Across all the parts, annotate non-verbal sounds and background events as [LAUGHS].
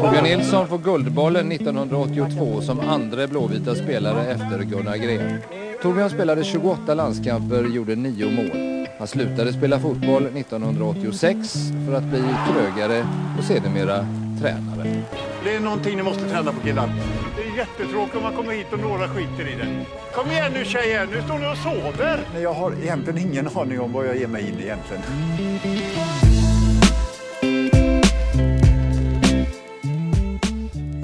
Torbjörn Nilsson får Guldbollen 1982 som andra blåvita spelare efter Gunnar Gren. Torbjörn spelade 28 landskamper, gjorde 9 mål. Han slutade spela fotboll 1986 för att bli krögare och sedermera tränare. Det är någonting ni måste träna på killar. Det är jättetråkigt om man kommer hit och några skiter i det. Kom igen nu tjejer, nu står ni och sover. Men jag har egentligen ingen aning om vad jag ger mig in i egentligen.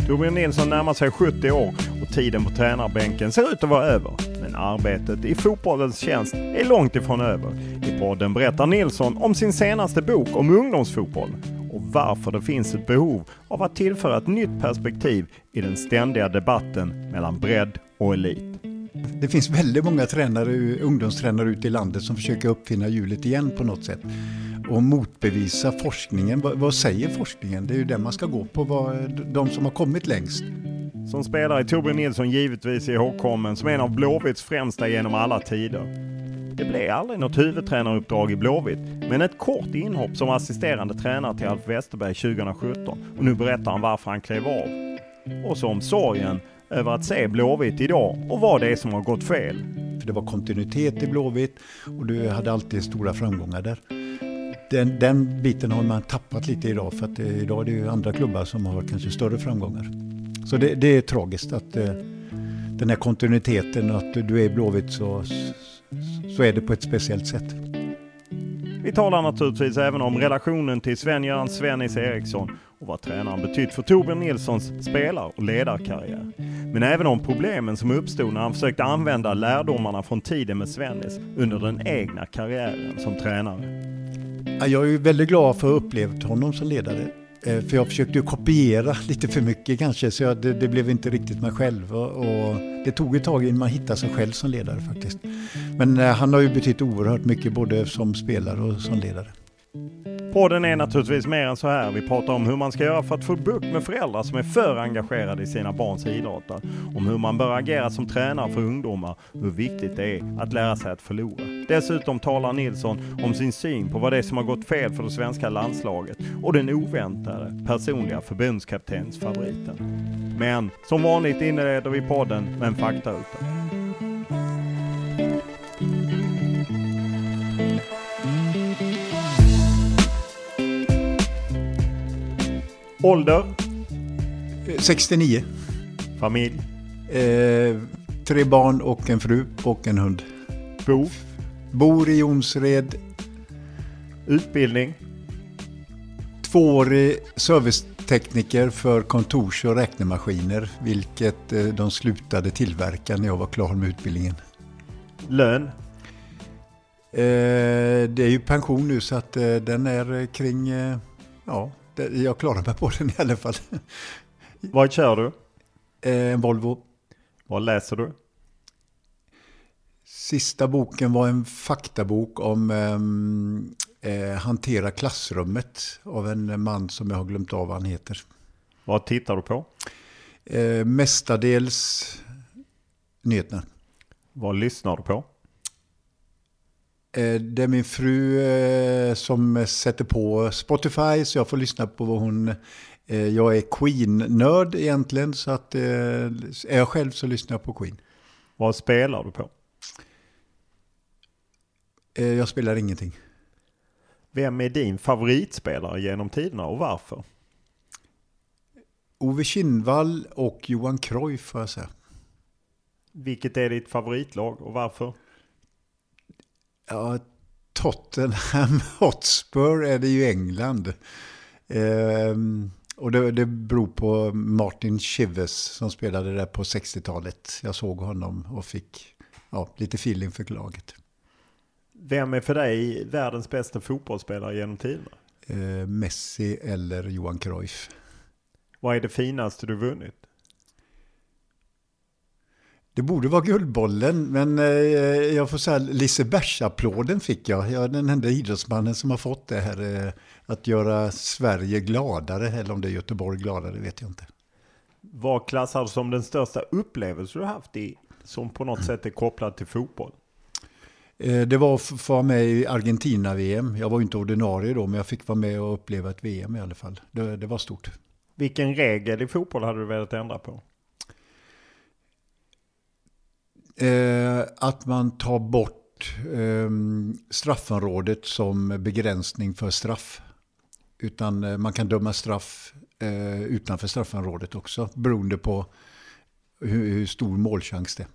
Torbjörn Nilsson närmar sig 70 år och tiden på tränarbänken ser ut att vara över. Men arbetet i fotbollens tjänst är långt ifrån över. I podden berättar Nilsson om sin senaste bok om ungdomsfotboll varför det finns ett behov av att tillföra ett nytt perspektiv i den ständiga debatten mellan bredd och elit. Det finns väldigt många tränare, ungdomstränare ute i landet som försöker uppfinna hjulet igen på något sätt och motbevisa forskningen. Vad, vad, säger forskningen? Det är ju den man ska gå på, vad, de som har kommit längst. Som spelare är Torbjörn Nilsson givetvis ihågkommen som en av Blåvitts främsta genom alla tider. Det blev aldrig något huvudtränaruppdrag i Blåvitt, men ett kort inhopp som assisterande tränare till Alf Westerberg 2017 och nu berättar han varför han klev av. Och så om sorgen över att se Blåvitt idag och vad det är som har gått fel. För det var kontinuitet i Blåvitt och du hade alltid stora framgångar där. Den, den biten har man tappat lite idag för att eh, idag är det ju andra klubbar som har kanske större framgångar. Så det, det är tragiskt att eh, den här kontinuiteten, att du är i Blåvitt så, så är det på ett speciellt sätt. Vi talar naturligtvis även om relationen till Sven-Göran Svennis Eriksson och vad tränaren betytt för Torbjörn Nilssons spelar och ledarkarriär. Men även om problemen som uppstod när han försökte använda lärdomarna från tiden med Svennis under den egna karriären som tränare. Jag är väldigt glad för att ha upplevt honom som ledare. Eh, för jag försökte ju kopiera lite för mycket kanske, så jag, det, det, blev inte riktigt mig själv. Och, och, det tog ett tag innan man hittade sig själv som ledare faktiskt. Men eh, han har ju betytt oerhört mycket både som spelare och som ledare. Podden är naturligtvis mer än så här. Vi pratar om hur man ska göra för att få bukt med föräldrar som är för engagerade i sina barns idrotter. Om hur man bör agera som tränare för ungdomar hur viktigt det är att lära sig att förlora. Dessutom talar Nilsson om sin syn på vad det är som har gått fel för det svenska landslaget och den oväntade personliga förbundskaptensfavoriten. Men som vanligt inleder vi podden med en faktaruta. Ålder? 69. Familj? Eh, tre barn och en fru och en hund. Bo? Bor i Jonsred. Utbildning? Tvåårig servicetekniker för kontors och räknemaskiner, vilket eh, de slutade tillverka när jag var klar med utbildningen. Lön? Eh, det är ju pension nu så att eh, den är kring ja, jag klarar mig på den i alla fall. Vad kör du? En Volvo. Vad läser du? Sista boken var en faktabok om eh, hantera klassrummet av en man som jag har glömt av vad han heter. Vad tittar du på? Eh, mestadels nyheterna. Vad lyssnar du på? Eh, det är min fru eh, som sätter på Spotify så jag får lyssna på vad hon... Eh, jag är Queen-nörd egentligen så att är jag själv så lyssnar jag på Queen. Vad spelar du på? Jag spelar ingenting. Vem är din favoritspelare genom tiderna och varför? Ove Kinnvall och Johan Cruyff får jag säga. Vilket är ditt favoritlag och varför? Ja, Tottenham [LAUGHS] Hotspur är det ju England. Ehm, och det, det beror på Martin Chives som spelade där på 60-talet. Jag såg honom och fick ja, lite feeling för laget. Vem är för dig världens bästa fotbollsspelare genom tiderna? Ehm, Messi eller Johan Cruyff. Vad är det finaste du vunnit? Det borde vara Guldbollen, men eh, jag får säga Lisebergsapplåden fick jag. Jag är den enda idrottsmannen som har fått det här. Eh, att göra Sverige gladare, eller om det är Göteborg gladare, vet jag inte. Vad klassar du som den största upplevelse du haft i, som på något sätt är kopplad till fotboll? Eh, det var att vara med i Argentina-VM. Jag var inte ordinarie då, men jag fick vara med och uppleva ett VM i alla fall. Det, det var stort. Vilken regel i fotboll hade du velat ändra på? Eh, att man tar bort eh, straffområdet som begränsning för straff. Utan eh, man kan döma straff eh, utanför straffområdet också beroende på hur, hur stor målchans det är.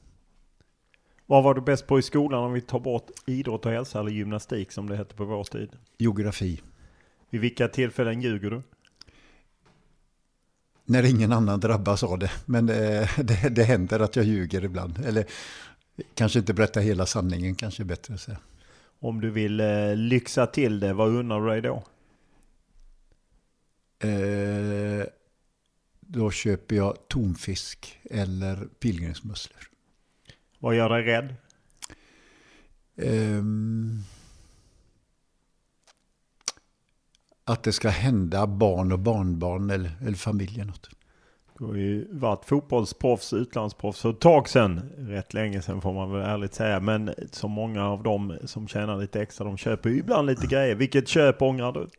Vad var du bäst på i skolan om vi tar bort idrott och hälsa eller gymnastik som det hette på vår tid? Geografi. Vid vilka tillfällen ljuger du? När ingen annan drabbas av det. Men det, [LAUGHS] det, det händer att jag ljuger ibland. Eller kanske inte berättar hela sanningen, kanske är bättre att säga. Om du vill eh, lyxa till det, vad unnar du dig då? Eh, då köper jag tonfisk eller pilgrimsmusslor. Vad gör dig rädd? Eh, att det ska hända barn och barnbarn eller, eller familjen något. Du har ju varit fotbollsproffs, utlandsproffs för ett tag sedan. Rätt länge sedan får man väl ärligt säga. Men så många av dem som tjänar lite extra, de köper ju ibland lite grejer. Vilket köp ångrar du?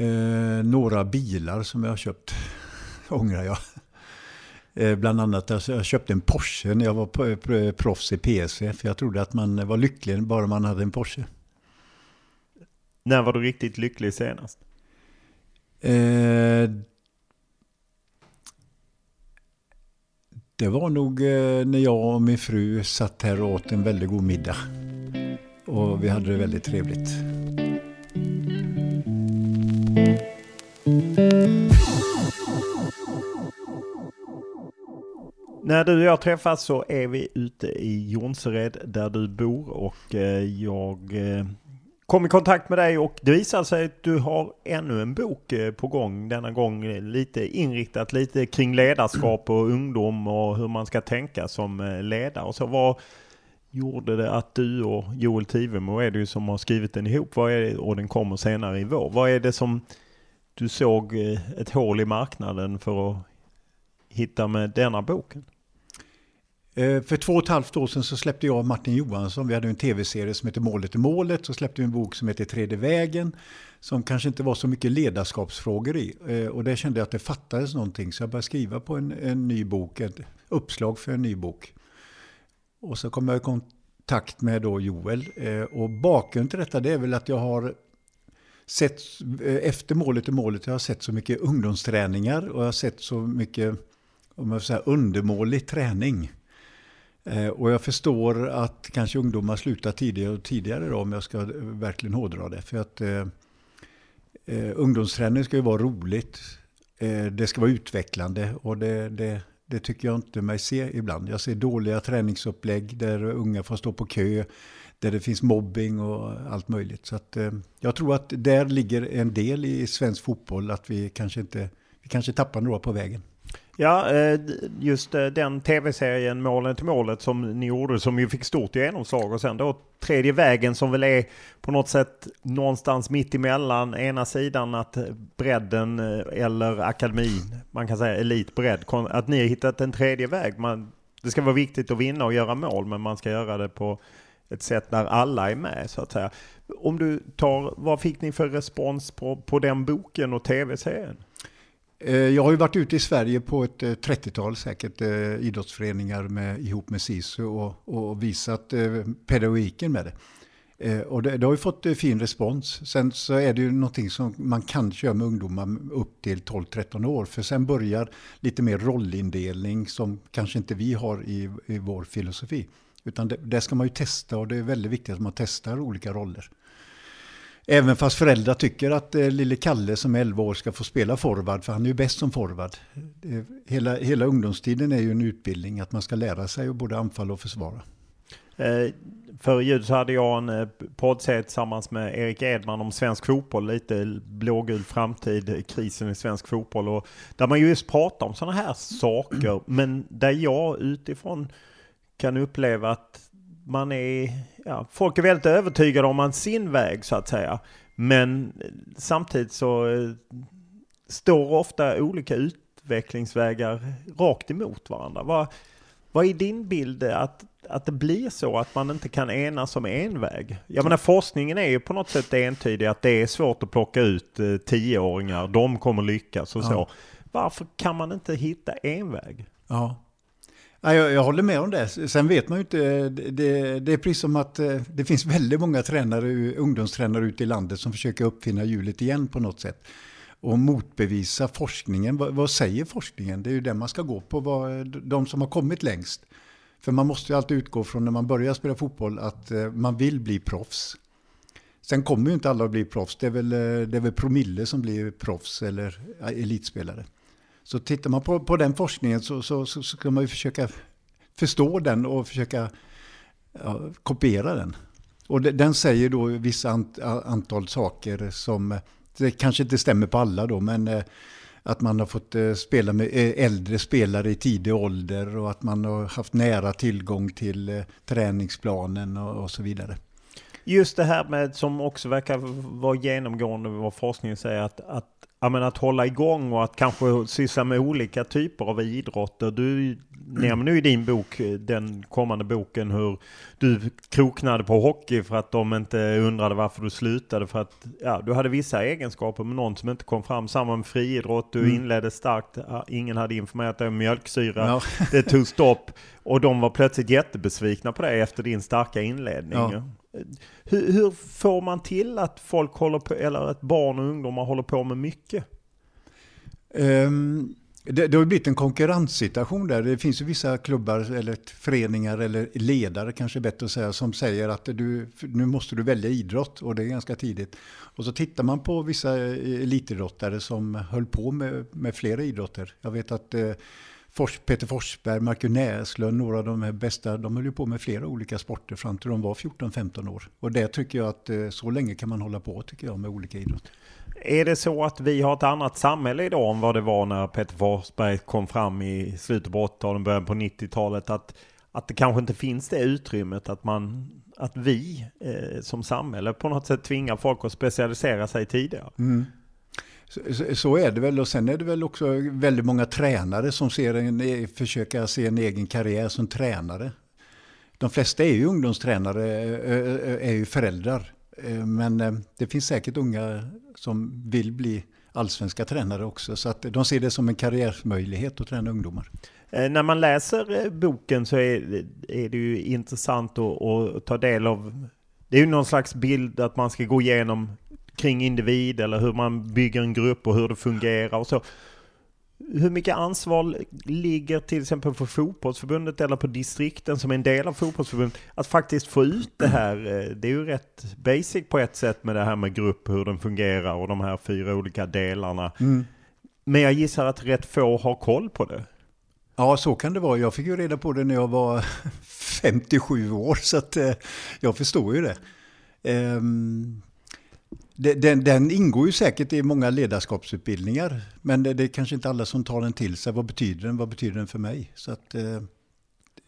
Eh, några bilar som jag har köpt [LAUGHS] ångrar jag. Eh, bland annat alltså, jag köpte en Porsche när jag var proffs i PSV. För jag trodde att man var lycklig bara man hade en Porsche. När var du riktigt lycklig senast? Eh, det var nog eh, när jag och min fru satt här och åt en väldigt god middag. Och vi hade det väldigt trevligt. När du och jag träffas så är vi ute i Jonsered där du bor och eh, jag kom i kontakt med dig och det visar sig att du har ännu en bok eh, på gång. Denna gång eh, lite inriktat lite kring ledarskap och ungdom och hur man ska tänka som eh, ledare. Och så vad gjorde det att du och Joel Tivemo är det ju som har skrivit den ihop vad är det, och den kommer senare i vår. Vad är det som du såg ett hål i marknaden för att hitta med denna boken? Eh, för två och ett halvt år sedan så släppte jag och Martin Johansson, vi hade en tv-serie som heter Målet är målet, så släppte vi en bok som heter Tredje vägen, som kanske inte var så mycket ledarskapsfrågor i. Eh, och där kände jag att det fattades någonting, så jag började skriva på en, en ny bok, ett uppslag för en ny bok. Och så kom jag i kontakt med då Joel. Eh, och bakgrunden till detta det är väl att jag har sett, efter Målet är målet, jag har sett så mycket ungdomsträningar och jag har sett så mycket om jag säga, undermålig träning. Eh, och jag förstår att kanske ungdomar slutar tidigare och tidigare då, om jag ska verkligen hårdra det. För att eh, eh, ungdomsträning ska ju vara roligt. Eh, det ska vara utvecklande och det, det, det, tycker jag inte mig se ibland. Jag ser dåliga träningsupplägg där unga får stå på kö. där det finns mobbing och allt möjligt. Så att, eh, jag tror att där ligger en del i svensk fotboll, att vi kanske inte, vi kanske tappar några på vägen. Ja, eh, just eh, den tv-serien Målen till målet som ni gjorde som ju fick stort genomslag och sen då Tredje vägen som väl är på något sätt någonstans mitt emellan ena sidan att eh, bredden eller akademin, man kan säga elitbredd, att ni har hittat en tredje väg. Man, det ska vara viktigt att vinna och göra mål men man ska göra det på ett sätt där alla är med så att säga. Om du tar, vad fick ni för respons på, på den boken och tv-serien? Eh, jag har ju varit ute i Sverige på ett eh, 30-tal säkert eh, idrottsföreningar med, ihop med SISU och, och visat pedagogiken med det. Och det, det, har ju fått fin respons. Sen så är det ju någonting som man kan köra med ungdomar upp till 12-13 år. För sen börjar lite mer rollindelning som kanske inte vi har i, i vår filosofi. Utan det, det ska man ju testa och det är väldigt viktigt att man testar olika roller. Även fast föräldrar tycker att eh, lille Kalle som är 11 år ska få spela forward, för han är ju bäst som forward. Hela, hela ungdomstiden är ju en utbildning, att man ska lära sig att både anfalla och försvara. Eh, Före jul så hade jag en eh, poddserie tillsammans med Erik Edman om svensk fotboll, lite blågul framtid, krisen i svensk fotboll. Och där man just pratar om sådana här saker, men där jag utifrån kan uppleva att man är, ja, folk är väldigt övertygade om sin väg så att säga. Men samtidigt så eh, står ofta olika utvecklingsvägar rakt emot varandra. Vad, vad är din bild att, att det blir så att man inte kan enas om en väg? Jag menar forskningen är ju på något sätt entydig att det är svårt att plocka ut eh, tioåringar, de kommer lyckas och ja. så. Varför kan man inte hitta en väg? Ja, Ja, jag, jag, håller med om det. Sen vet man ju inte, det, det, är precis som att eh, det finns [LAUGHS] väldigt många tränare, ungdomstränare ute i landet som försöker uppfinna hjulet igen på något sätt. Och motbevisa forskningen. Vad, vad säger forskningen? Det är ju det man ska gå på, vad, de som har kommit längst. För man måste ju alltid utgå från när man börjar spela fotboll att eh, man vill bli proffs. Sen kommer ju inte alla att bli proffs. Det är väl, eh, det är väl promille som blir proffs eller elitspelare. Så tittar man på, på den forskningen så, så, så, så kan man ju försöka förstå den och försöka ja, kopiera den. Och den säger då vissa ant, antal saker som, det kanske inte stämmer på alla då, men eh, att man har fått eh, spela med eh, äldre spelare i tidig ålder och att man har haft nära tillgång till eh, träningsplanen och, och så vidare. Just det här med som också verkar vara genomgående vad forskningen säger att, att ja, men att hålla igång och att kanske syssla med olika typer av idrotter. Du nämner nu i din bok, den kommande boken, hur du kroknade på hockey för att de inte undrade varför du slutade. För att ja, du hade vissa egenskaper med någon som inte kom fram. Samma med friidrott, du mm. inledde starkt, ingen hade informerat dig om mjölksyra. Ja. Det tog stopp och de var plötsligt jättebesvikna på dig efter din starka inledning. Ja. Hur, hur, får man till att folk håller på, eller att barn och ungdomar håller på med mycket? Um, det, det har blivit en konkurrenssituation där. Det finns ju vissa klubbar eller föreningar eller ledare kanske bättre att säga som säger att du, nu måste du välja idrott och det är ganska tidigt. Och så tittar man på vissa elitidrottare som höll på med, med flera idrotter. Jag vet att eh, Fors, Peter Forsberg, Marcus Näslund, några av de här bästa, de höll ju på med flera olika sporter fram till de var 14-15 år. Och det tycker jag att eh, så länge kan man hålla på tycker jag med olika idrotter. Är det så att vi har ett annat samhälle idag än vad det var när Peter Forsberg kom fram i slutet på 80-talet, början på 90-talet? Att, att det kanske inte finns det utrymmet att man att vi eh, som samhälle på något sätt tvingar folk att specialisera sig tidigare. Mm. Så, så, är det väl och sen är det väl också väldigt många tränare som ser en, försöker se en egen karriär som tränare. De flesta är ju ungdomstränare, är ju föräldrar. Men det finns säkert unga som vill bli allsvenska tränare också. Så att de ser det som en karriärmöjlighet att träna ungdomar. När man läser boken så är, är det ju intressant att, att ta del av det är ju någon slags bild att man ska gå igenom kring individ eller hur man bygger en grupp och hur det fungerar och så. Hur mycket ansvar ligger till exempel på fotbollsförbundet eller på distrikten som är en del av fotbollsförbundet att faktiskt få ut det här? Eh, det är ju rätt basic på ett sätt med det här med grupp, hur den fungerar och de här fyra olika delarna. Mm. Men jag gissar att rätt få har koll på det. Ja, så kan det vara. Jag fick ju reda på det när jag var [LAUGHS] 57 år, så att, eh, jag förstår ju det. Um, den, den, ingår ju säkert i många ledarskapsutbildningar, men det, det är kanske inte alla som tar den till sig. Vad betyder den? Vad betyder den för mig? Så att, eh,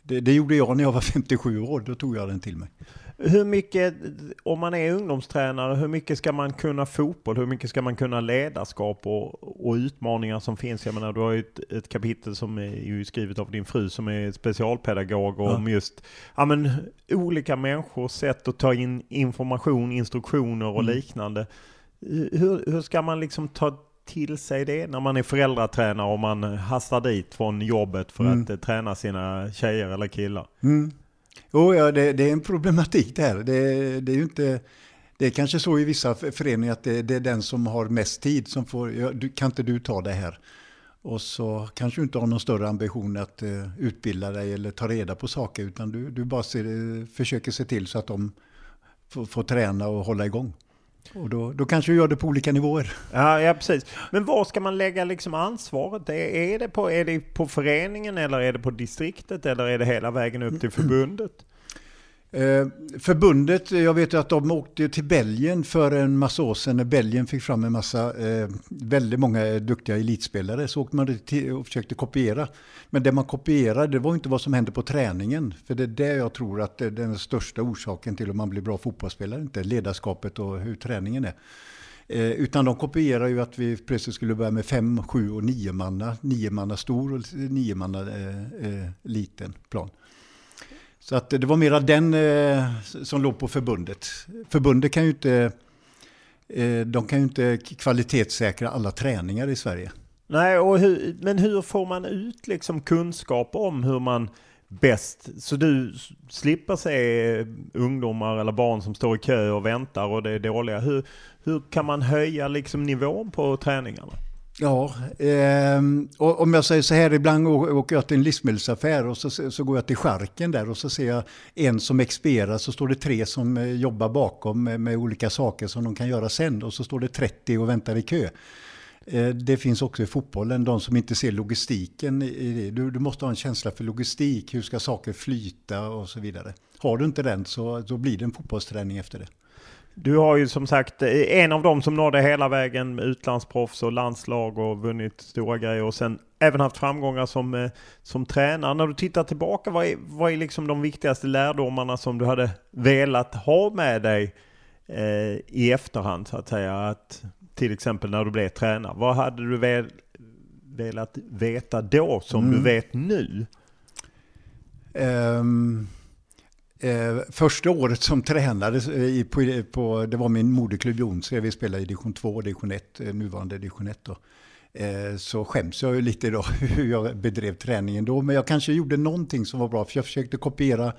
det, det, gjorde jag när jag var [LAUGHS] 57 år, då tog jag den till mig. Hur mycket, om man är ungdomstränare, hur mycket ska man kunna fotboll? Hur mycket ska man kunna ledarskap och, och utmaningar som finns? Jag menar, du har ju ett, ett kapitel som är skrivet av din fru som är specialpedagog och ja. om just ja, men, olika människors sätt att ta in information, instruktioner och mm. liknande. Hur, hur ska man liksom ta till sig det när man är föräldratränare och man hastar dit från jobbet för mm. att uh, träna sina tjejer eller killar? Mm. Jo, ja, det, det, är en problematik där. Det, det är ju inte... Det är kanske så i vissa föreningar att det, det är den som har mest tid som får, ja, du, kan inte du ta det här? Och så kanske du inte har någon större ambition att uh, utbilda dig eller ta reda på saker utan du, du bara ser, eh, försöker se till så att de får, får träna och hålla igång. Och då, då kanske du gör det på olika nivåer. Ja, ja, precis. Men var ska man lägga liksom ansvaret? Är, är, det på, är det på föreningen eller är det på distriktet eller är det hela vägen upp till [CLEARS THROAT] förbundet? Eh, förbundet, eh, jag vet att de åkte till Belgien för en massa år sedan när Belgien fick fram en massa, eh, väldigt många duktiga elitspelare. Så åkte man till och försökte kopiera. Men det man kopierade det var inte vad som hände på träningen. För det är det jag tror att det är den största orsaken till att man blir bra fotbollsspelare. Inte ledarskapet och hur träningen är. Eh, utan de kopierar ju att vi plötsligt skulle börja med fem, sju och nio manna. Nio manna stor och nio manna eh, eh, liten plan. Så att det var mera den eh, som låg på förbundet. Förbundet kan ju inte, eh, de kan ju inte kvalitetssäkra alla träningar i Sverige. Nej, och hur, men hur får man ut liksom kunskap om hur man bäst, så du slipper se ungdomar eller barn som står i kö och väntar och det är dåliga. Hur, hur kan man höja liksom nivån på träningarna? Ja, eh, och om jag säger så här, ibland åker jag till en livsmedelsaffär och så, så går jag till skärken där och så ser jag en som expedierar, så står det tre som eh, jobbar bakom med, med, olika saker som de kan göra sen och så står det 30 och väntar i kö. Eh, det finns också i fotbollen, de som inte ser logistiken i det. Du, du, måste ha en känsla för logistik, hur ska saker flyta och så vidare. Har du inte den så då blir det en fotbollsträning efter det. Du har ju som sagt en av dem som nådde hela vägen med utlandsproffs och landslag och vunnit stora grejer och sen även haft framgångar som, eh, som tränare. När du tittar tillbaka, vad är, vad är liksom de viktigaste lärdomarna som du hade velat ha med dig eh, i efterhand så att säga? Att, till exempel när du blev tränare. Vad hade du väl, velat veta då som mm. du vet nu? Um Eh, första året som tränare, eh, i, på, på, det var min moderklubb Jonsered, vi spelade i division 2 och division 1, eh, nuvarande division 1 då. Eh, så skäms jag ju lite idag [LAUGHS] hur jag bedrev träningen då. Men jag kanske gjorde någonting som var bra, för jag försökte kopiera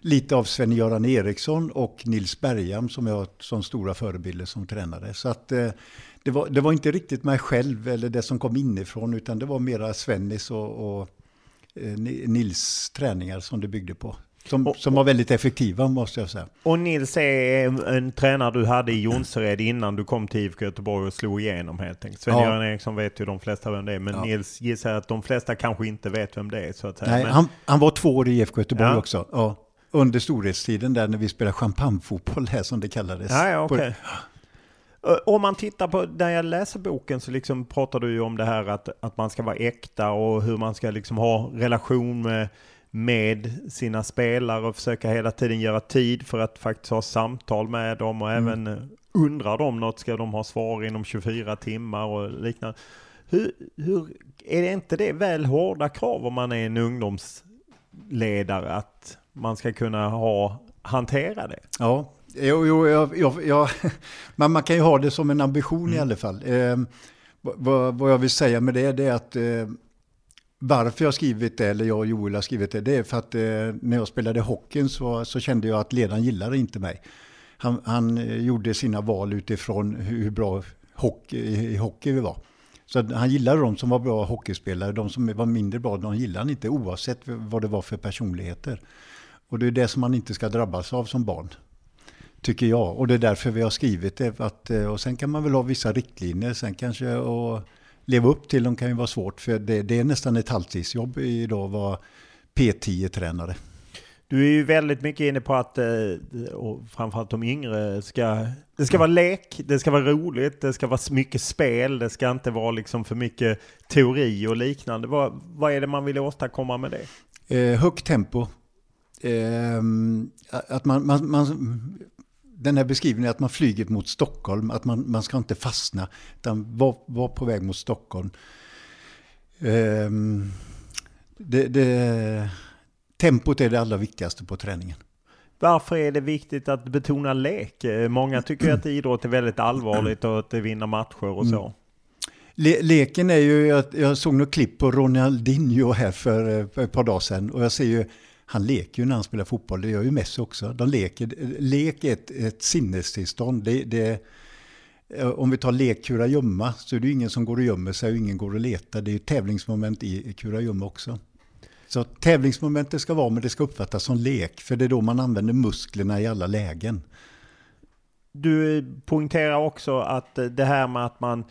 lite av Sven-Göran Eriksson och Nils Bergham som jag har som stora förebilder som tränare. Så att eh, det, var, det var inte riktigt mig själv eller det som kom inifrån, utan det var mera Svennis och, och eh, Nils träningar som det byggde på. Som, och, som var väldigt effektiva måste jag säga. Och Nils är en, en tränare du hade i Jonsered innan du kom till IFK Göteborg och slog igenom helt enkelt. Sven-Göran ja. Eriksson vet ju de flesta vem det är, men ja. Nils gissar att de flesta kanske inte vet vem det är. Så att säga. Nej, men... han, han var två år i IFK Göteborg ja. också. Ja. Under storhetstiden där när vi spelade champagnefotboll här som det kallades. Ja, ja, okay. Om man tittar på, när jag läser boken så liksom pratar du ju om det här att, att man ska vara äkta och hur man ska liksom ha relation med med sina spelare och försöka hela tiden göra tid för att faktiskt ha samtal med dem och mm. även eh, undrar de något ska de ha svar inom 24 timmar och liknande. Hur, hur, är det inte det väl hårda krav om man är en ungdomsledare att man ska kunna ha, hantera det? Ja, jo, jo, jag, jag, jag, [LAUGHS] man, man kan ju ha det som en ambition mm. i alla fall. Eh, vad, vad, jag vill säga med det, det är att eh, varför jag skrivit det, eller jag och Joel har skrivit det, det är för att eh, när jag spelade hockeyn så, så, kände jag att ledaren gillade inte mig. Han, han eh, gjorde sina val utifrån hur bra hockey, i hockey vi var. Så han gillade de som var bra hockeyspelare, de som var mindre bra, de gillade han inte oavsett vad det var för personligheter. Och det är det som man inte ska drabbas av som barn. Tycker jag. Och det är därför vi har skrivit det. Att, eh, och sen kan man väl ha vissa riktlinjer. Sen kanske och leva upp till dem kan ju vara svårt. För det, det är nästan ett halvtidsjobb idag att vara P10-tränare. Du är ju väldigt mycket inne på att, eh, och framförallt de yngre, ska, det ska vara lek, det ska vara roligt, det ska vara mycket spel, det ska inte vara liksom för mycket teori och liknande. Vad, vad är det man vill åstadkomma med det? Eh, högt tempo. Eh, att man, man, man, den här beskrivningen att man flyger mot Stockholm, att man, man ska inte fastna, utan vara var på väg mot Stockholm. Eh, det, det tempot är det allra viktigaste på träningen. Varför är det viktigt att betona lek? Många tycker att idrott är väldigt allvarligt och att det vinner matcher och så. Mm. Le leken är ju, jag, jag såg något klipp på Ronaldinho här för, för ett par dagar sedan och jag ser ju, han leker ju när han spelar fotboll, det gör ju Messi också. De leker, lek är ett, ett sinnestillstånd. Det, det, eh, om vi tar lek kurragömma så är det ju ingen som går och gömmer sig och ingen går och letar. Det är ju tävlingsmoment i kurragömma också. Så tävlingsmomentet ska vara, men det ska uppfattas som lek, för det är då man använder musklerna i alla lägen. Du poängterar också att det här med att man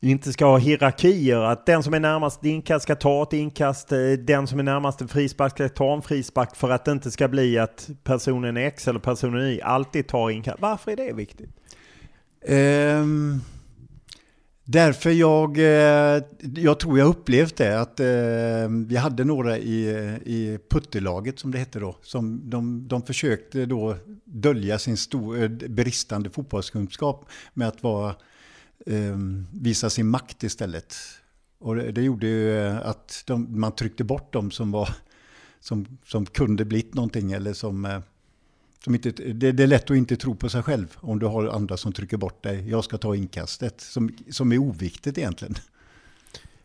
inte ska ha hierarkier, att den som är närmast inkast ska ta ett inkast, eh, den som är närmast en frispark ska ta en frispark för att det inte ska bli att personen X eller personen Y alltid tar inkast. Varför är det viktigt? Um... Därför jag, eh, jag tror jag upplevt det att eh, vi hade några i, i puttelaget som det hette då. Som de, de försökte då dölja sin stor, bristande fotbollskunskap med att vara, Ehm, visa sin makt istället. Och det, det gjorde ju eh, att de, man tryckte bort dem som, var, som, som kunde blivit någonting eller som eh, som inte, det, det, är lätt att inte tro på sig själv om du har andra som trycker bort dig. Jag ska ta inkastet, som, som är oviktigt egentligen.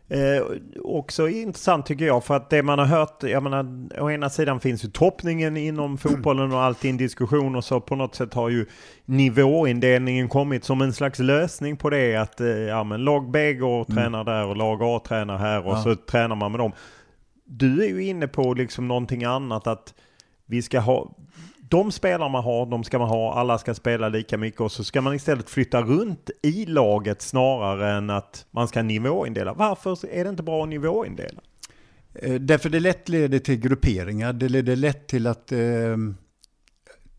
Eh, också intressant tycker jag, för att det man har hört, jag menar, å ena sidan finns ju toppningen inom fotbollen och alltid en diskussion och så på något sätt har ju nivåindelningen kommit som en slags lösning på det att eh, ja, men lag B går och mm. tränar där och lag A tränar här och ja. så tränar man med dem. Du är ju inne på liksom någonting annat att vi ska ha, de spelar man har, de ska man ha, alla ska spela lika mycket och så ska man istället flytta runt i laget snarare än att man ska nivåindela. Varför är det inte bra att nivåindela? Eh, därför det lätt leder till grupperingar, det leder lätt till att, eh,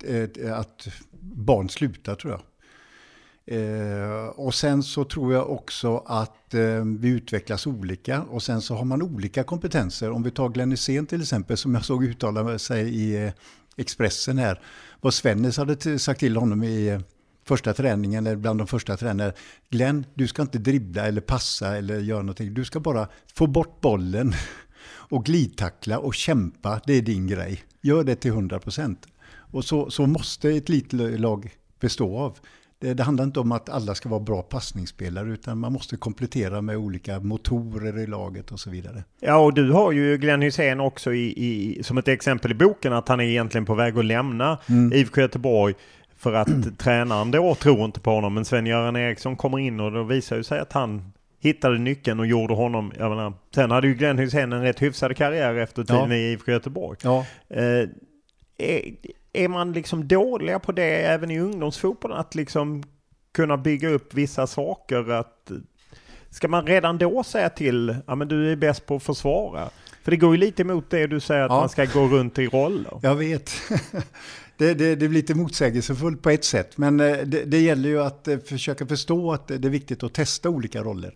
eh, att barn slutar tror jag. Eh, och sen så tror jag också att eh, vi utvecklas olika och sen så har man olika kompetenser. Om vi tar Glenn Hysén till exempel som jag såg uttala sig i eh, Expressen här, vad Svennis hade sagt till honom i eh, första träningen, eller bland de första träningarna. Glenn, du ska inte dribbla eller passa eller göra någonting. Du ska bara få bort bollen [LAUGHS] och glidtackla och kämpa. Det är din grej. Gör det till 100 procent. Och så, så måste ett litet lag bestå av. Det, det, handlar inte om att alla ska vara bra passningsspelare utan man måste komplettera med olika motorer i laget och så vidare. Ja, och du har ju Glenn Hysén också i, i, som ett exempel i boken att han är egentligen på väg att lämna mm. IFK Göteborg för att [CLEARS THROAT] mm. tränaren då tror inte på honom. Men Sven-Göran Eriksson kommer in och då visar ju sig att han hittade nyckeln och gjorde honom, jag menar, sen hade ju Glenn Hysén en rätt hyfsad karriär efter tiden ja. i IFK Göteborg. Ja. Eh, är, man liksom dåliga på det även i ungdomsfotbollen? Att liksom kunna bygga upp vissa saker? Att, ska man redan då säga till, ja men du är bäst på att försvara? För det går ju lite emot det du säger att ja. man ska gå runt i roller. Jag vet. [LAUGHS] Det, det, det, blir lite motsägelsefullt på ett sätt. Men eh, det, det gäller ju att eh, försöka förstå att det är viktigt att testa olika roller.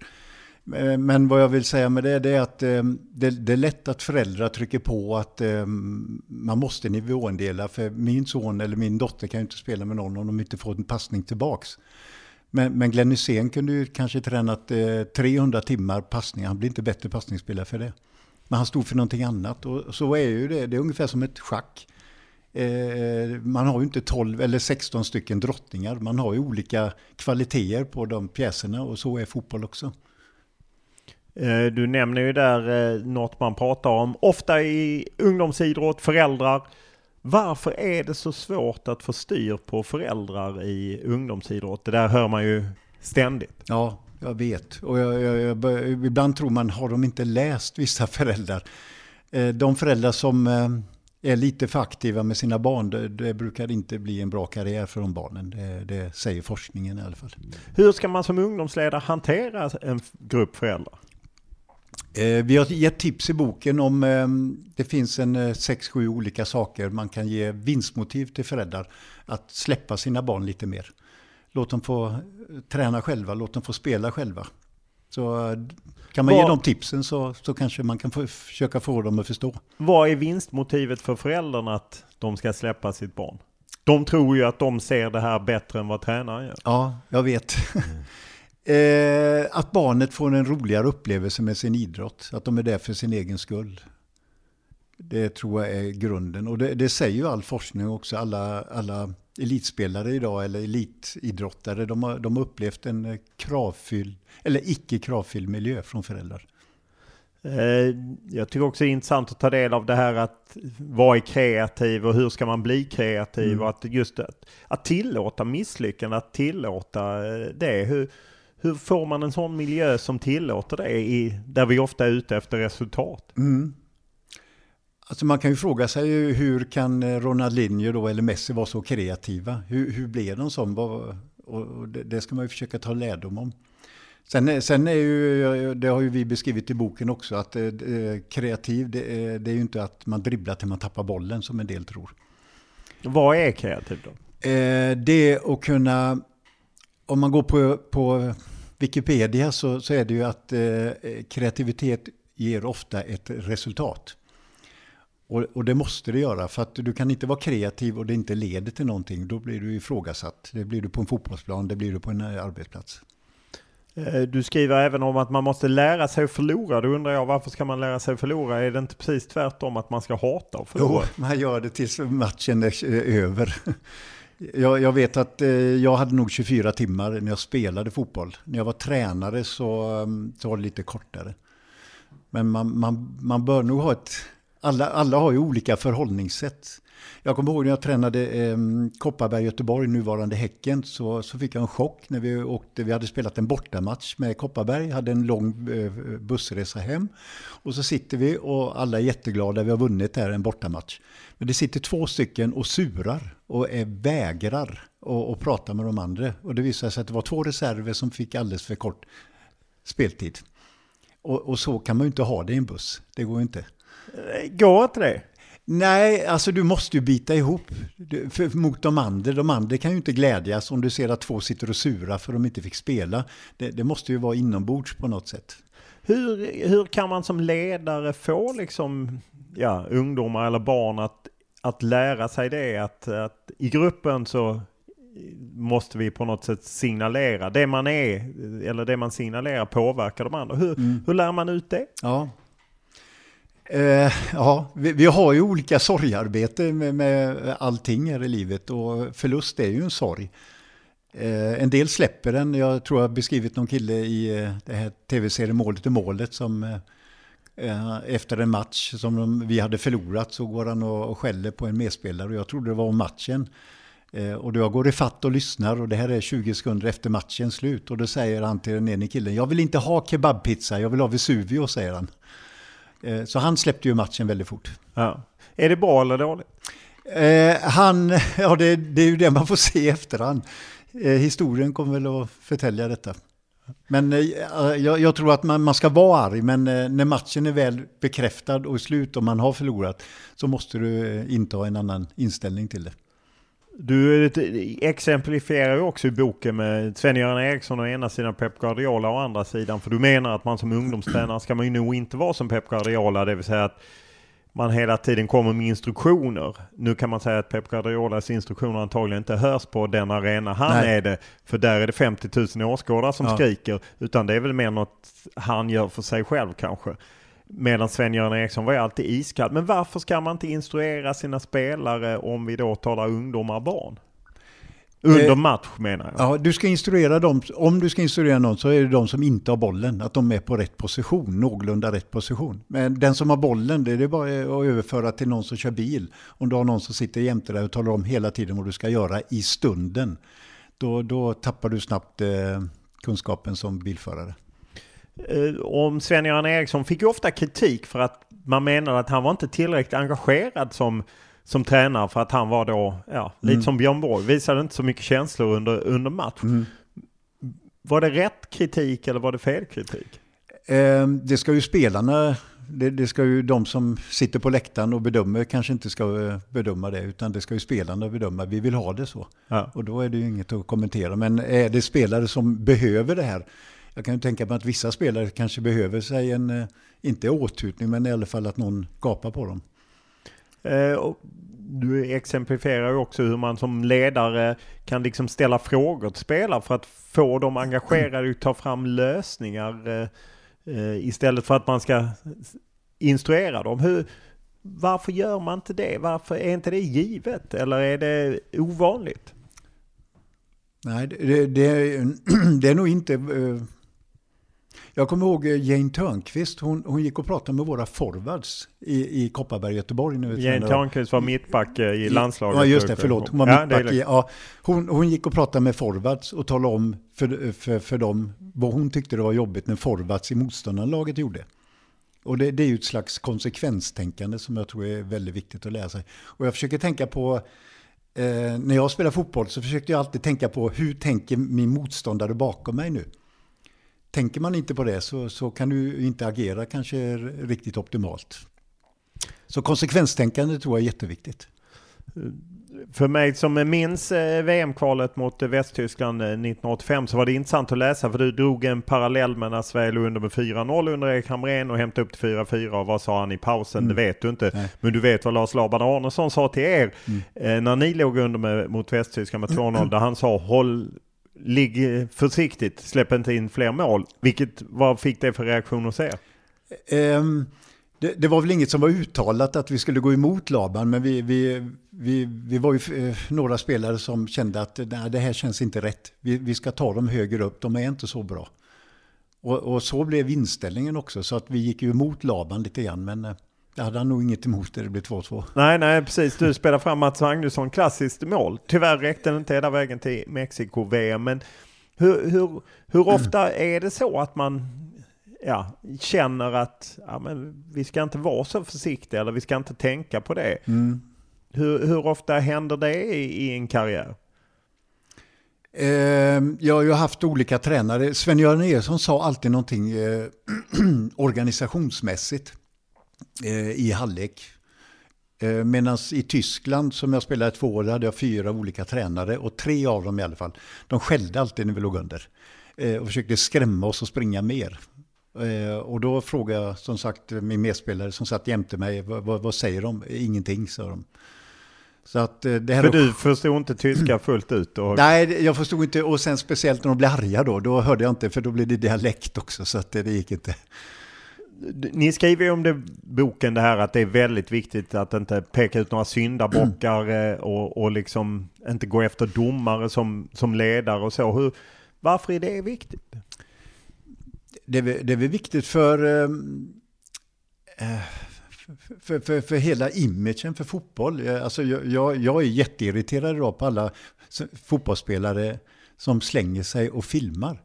Eh, men vad jag vill säga med det, det är att eh, det, det, är lätt att föräldrar trycker på att eh, man måste nivåindela. För min son eller min dotter kan ju inte spela med någon om de inte får en passning tillbaks. Men, men Glenn Hysén kunde ju kanske tränat 300 timmar passning. Han blir inte bättre passningsspelare för det. Men han stod för någonting annat. Och så är ju det. Det är ungefär som ett schack. Man har ju inte 12 eller 16 stycken drottningar. Man har ju olika kvaliteter på de pjäserna och så är fotboll också. Eh, du nämner ju där eh, något man pratar om ofta i ungdomsidrott, föräldrar. Varför är det så svårt att få styr på föräldrar i ungdomsidrott? Det där hör man ju ständigt. Ja, jag vet. Och jag, jag, jag, ibland tror man, har de inte läst vissa [LAUGHS] föräldrar? Eh, de föräldrar som är lite för aktiva med sina barn, det, det brukar inte bli en bra karriär för de barnen. Det, det säger forskningen i alla fall. Hur ska man som ungdomsledare hantera en grupp föräldrar? Eh, vi har gett tips i boken om eh, det finns en 6-7 eh, olika saker man kan ge vinstmotiv till föräldrar att släppa sina barn lite mer. Låt dem få träna själva, låt dem få spela själva. Så kan man vad, ge dem tipsen så, så kanske man kan få, försöka få dem att förstå. Vad är vinstmotivet för föräldrarna att de ska släppa sitt barn? De tror ju att de ser det här bättre än vad tränaren gör. Ja, jag vet. [LAUGHS] Eh, att barnet får en roligare upplevelse med sin idrott. Att de är där för sin egen skull. Det tror jag är grunden. Och det, det säger ju all forskning också. Alla, alla elitspelare idag eller elitidrottare, de har, de har upplevt en kravfylld, eller icke kravfylld miljö från föräldrar. Eh, jag tycker också det är intressant att ta del av det här att vara kreativ och hur ska man bli kreativ mm. och att just att, att tillåta misslyckanden, att tillåta eh, det. Hur, hur får man en sån miljö som tillåter det i, där vi ofta är ute efter resultat? Mm. Alltså man kan ju fråga sig hur kan eh, Ronaldinho då eller Messi vara så kreativa? Hur, hur blev de så? Och det ska man ju försöka ta lärdom om. Sen, sen är ju, det har ju vi beskrivit i boken också, att eh, kreativ det är, det är ju inte att man dribblar till man tappar bollen som en del tror. Vad är kreativ då? Eh, det är att kunna, om man går på, på Wikipedia så, så är det ju att eh, kreativitet ger ofta ett resultat. Och, och, det måste det göra, för att du kan inte vara kreativ och det inte leder till någonting. Då blir du ifrågasatt. Det blir du på en fotbollsplan, det blir du på en eh, arbetsplats. Eh, du skriver även om att man måste lära sig att förlora. Då undrar jag varför ska man lära sig att förlora? Är det inte precis tvärtom att man ska hata att förlora? Jo, man gör det tills matchen är över. [LAUGHS] Jag, jag, vet att eh, jag hade nog 24 timmar när jag spelade fotboll. När jag var tränare så, mm, så var det lite kortare. Men man, man, man bör nog ha ett alla, alla har ju olika förhållningssätt. Jag kommer ihåg när jag tränade eh, Kopparberg-Göteborg, nuvarande Häcken, så, så fick jag en chock när vi åkte. Vi hade spelat en bortamatch med Kopparberg, hade en lång eh, bussresa hem. Och så sitter vi och alla är jätteglada, vi har vunnit här en bortamatch. Men det sitter två stycken och surar och är, vägrar att prata med de andra. Och det visade sig att det var två reserver som fick alldeles för kort speltid. Och, och så kan man ju inte ha det i en buss, det går ju inte. Eh, går inte det? Nej, alltså du måste ju bita ihop för, mot de andra. De andra kan ju inte glädjas om du ser att två sitter och sura för att de inte fick spela. Det, det måste ju vara inombords på något sätt. Hur, hur kan man som ledare få liksom, ja, ungdomar eller barn att, att lära sig det? Att, att i gruppen så måste vi på något sätt signalera. Det man är, eller det man signalerar påverkar de andra. Hur, mm. hur lär man ut det? Ja, Eh, ja, vi, vi, har ju olika sorgarbete med, med allting här i livet och förlust är ju en sorg. Eh, en del släpper den. Jag tror jag har beskrivit någon kille i eh, det här tv-serien Målet är målet som eh, eh efter en match som de, vi hade förlorat så går han och, och skäller på en medspelare och jag trodde det var om matchen. Eh, och då jag går i fatt och lyssnar och det här är 20 sekunder efter matchens slut och då säger han till den ene killen, jag vill inte ha kebabpizza, jag vill ha Vesuvio, säger han. Eh, så han släppte ju matchen väldigt fort. Ja. Är det bra eller dåligt? Eh, han, [LAUGHS] ja det, det, är ju det man får se i efterhand. Eh, historien kommer väl att förtälja detta. Men eh, jag, jag, tror att man, man, ska vara arg, men när matchen är väl bekräftad och slut och man har förlorat så måste du eh, inta en annan inställning till det. Du exemplifierar ju också i boken med Sven-Göran Eriksson å ena sidan Pep Guardiola å andra sidan. För du menar att man som ungdomstränare ska man ju nog inte vara som Pep Guardiola, det vill säga att man hela tiden kommer med instruktioner. Nu kan man säga att Pep Guardiolas instruktioner antagligen inte hörs på den arena han Nej. är det. För där är det 50 000 åskådare som ja. skriker. Utan det är väl mer något han gör för sig själv kanske. Medan Sven-Göran Eriksson var ju alltid iskall. Men varför ska man inte instruera sina spelare om vi då talar ungdomar och barn? Under eh, match menar jag. Ja, du ska instruera dem. Om du ska instruera någon så är det de som inte har bollen. Att de är på rätt position, någorlunda rätt position. Men den som har bollen, det är bara att överföra till någon som kör bil. Om du har någon som sitter jämte dig och talar om hela tiden vad du ska göra i stunden. Då, då tappar du snabbt eh, kunskapen som bilförare. Eh, om Sven-Göran Eriksson fick ju ofta kritik för att man menade att han var inte tillräckligt engagerad som, som tränare för att han var då, ja, lite Mm. som Björn Borg, visade inte så mycket känslor under, under match. Mm. Var det rätt kritik eller var det fel kritik? Eh, det ska ju spelarna, det, det ska ju de som sitter på läktaren och bedömer kanske inte ska eh, bedöma det, utan det ska ju spelarna bedöma. Vi vill ha det så. Ja. Och då är det ju inget att kommentera. Men är det spelare som behöver det här? Jag kan ju tänka mig att vissa spelare kanske behöver sig en, eh, inte åthutning, men i alla fall att någon gapar på dem. Eh, du exemplifierar ju också hur man som ledare kan liksom ställa frågor till spelare för att få dem engagerade och ta fram lösningar eh, eh, istället för att man ska instruera dem. Hur, varför gör man inte det? Varför är inte det givet? Eller är det ovanligt? Nej, det, det, det är [CLEARS THROAT] nog inte... Jag kommer ihåg eh, Jane Törnqvist, hon, hon gick och pratade med våra forwards i, i Kopparberg, Göteborg. Nu, Jane Törnqvist var mittback eh, i landslaget. Ja, just det, förlåt. Hon var Ja, mittback. i-. Ja, hon, hon gick och pratade med forwards och talade om för, för, för dem vad hon tyckte det var jobbigt när forwards i motståndarlaget gjorde. Och det, det är ju ett slags konsekvenstänkande som jag tror är väldigt viktigt att lära sig. Och jag försöker tänka på, eh, när jag spelar fotboll så försökte jag alltid tänka på hur tänker min motståndare bakom mig nu? Tänker man inte på det så, så kan du inte agera kanske riktigt optimalt. Så konsekvenstänkande tror jag är jätteviktigt. För mig som minns eh, VM-kvalet mot eh, Västtyskland eh, 1985 så var det intressant att läsa för du drog en parallell med när Sverige låg under med 4-0 under Erik Hamrén och hämtade upp till 4-4 och vad sa han i pausen? Det vet du inte. Nej. Men du vet vad Lars Laban Arnesson sa till er eh, när ni låg under med, mot Västtyskland med 2-0 [CLEARS THROAT] där han sa håll Ligg försiktigt, släpp inte in fler mål. Vilket, vad fick det för reaktion hos er? Um, det, det var väl inget som var uttalat att vi skulle gå emot Laban, men vi, vi, vi, vi var ju eh, några spelare som kände att nej, det här känns inte rätt. Vi, vi ska ta dem högre upp, de är inte så bra. Och, och så blev inställningen också, så att vi gick ju emot Laban lite grann, men eh, det hade han nog inget emot det, det blev 2-2. Nej, nej, precis. Du spelar fram Mats Magnusson, klassiskt mål. Tyvärr räckte det inte hela vägen till Mexiko-VM, men hur, hur, hur ofta är det så att man ja, känner att ja, men vi ska inte vara så försiktiga eller vi ska inte tänka på det? Hur, hur ofta händer det i, i en karriär? Ehm, Jag har ju haft olika tränare. Sven-Göran Eriksson sa alltid någonting eh, [CLEARS THROAT] organisationsmässigt i halvlek. Eh, Medan i Tyskland som jag spelade två år hade jag fyra olika tränare och tre av dem i alla fall. De skällde alltid när vi låg under eh, och försökte skrämma oss och springa mer. Eh, Och då frågade jag som sagt min medspelare som satt jämte mig, vad, vad, säger de? Ingenting, sa de. Så att eh, det här För du förstod inte tyska [CLEARS THROAT] fullt ut. Och, Nej, jag förstod inte. Och sen speciellt när de blev arga då, då hörde jag inte för då blev det dialekt också så att det, det gick inte. Ni skriver ju om det boken det här att det är väldigt viktigt att inte peka ut några syndabockar eh, och, och liksom inte gå efter domare som, som ledare och så. Hur, varför är det viktigt? Det, är väl- det är väl viktigt för, eh, för, för, för hela imagen för fotboll. Alltså jag, jag, jag är jätteirriterad idag på alla fotbollsspelare som slänger sig och filmar.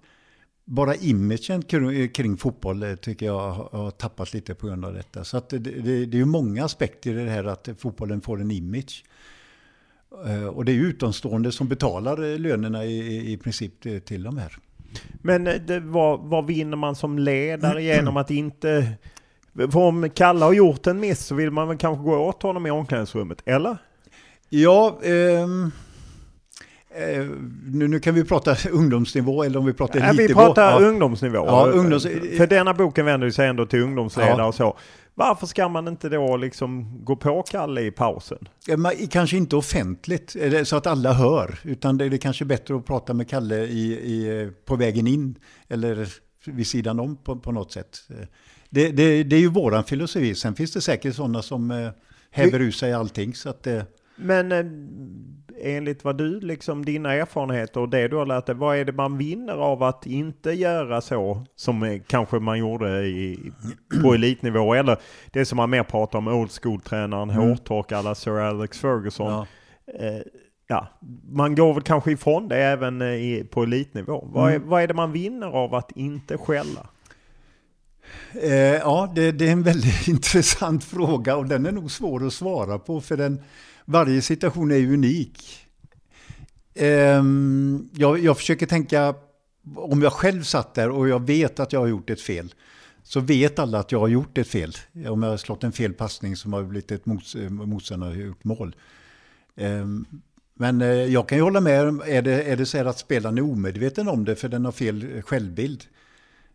Bara imagen kring, fotboll eh, tycker jag har, tappat lite på grund av detta. Så det, det, det är ju många aspekter i det här att fotbollen får en image. Eh, Och det är utomstående som betalar eh, lönerna i, i- princip till, de här. Men det, vad, vad vinner man som ledare genom att inte... För om Kalle har gjort en miss så vill man väl kanske gå åt honom i omklädningsrummet, eller? Ja, ehm, eh, nu, nu kan vi prata [LAUGHS] ungdomsnivå eller om vi pratar elitnivå. vi pratar ja. ungdomsnivå. Ja, ungdoms- För denna boken vänder sig ändå till ungdomsledare Ja. och så. Varför ska man inte då liksom gå på Kalle i pausen? Men Kanske inte offentligt, så att alla hör, utan det är det kanske bättre att prata med Kalle i, i, på vägen in eller vid sidan om på, på något sätt. Det, det, det är ju våran filosofi, sen finns det säkert sådana som eh, häver ur sig allting. Så att, eh, Men eh, enligt vad du, liksom dina erfarenheter och det du har lärt dig, vad är det man vinner av att inte göra så som eh, kanske man gjorde i, på elitnivå? Eller det som man mer pratar om, old school-tränaren, hårtork alla Sir Alex Ferguson. ja. Eh, ja, man går väl kanske ifrån det även eh, i, på elitnivå. Vad, är, vad är det man vinner av att inte skälla? Eh, ja, det, det, är en väldigt [LAUGHS] intressant fråga och den är nog svår att svara på för den, varje situation är unik. Ehm, jag, jag försöker tänka, om jag själv satt där och jag vet att jag har gjort ett fel, så vet alla att jag har gjort ett fel. Om jag har slått en fel passning som har blivit ett mots, motståndare har gjort mål. Ehm, men eh, jag kan ju hålla med, är det, är det så här att spelaren är omedveten om det för den har fel självbild,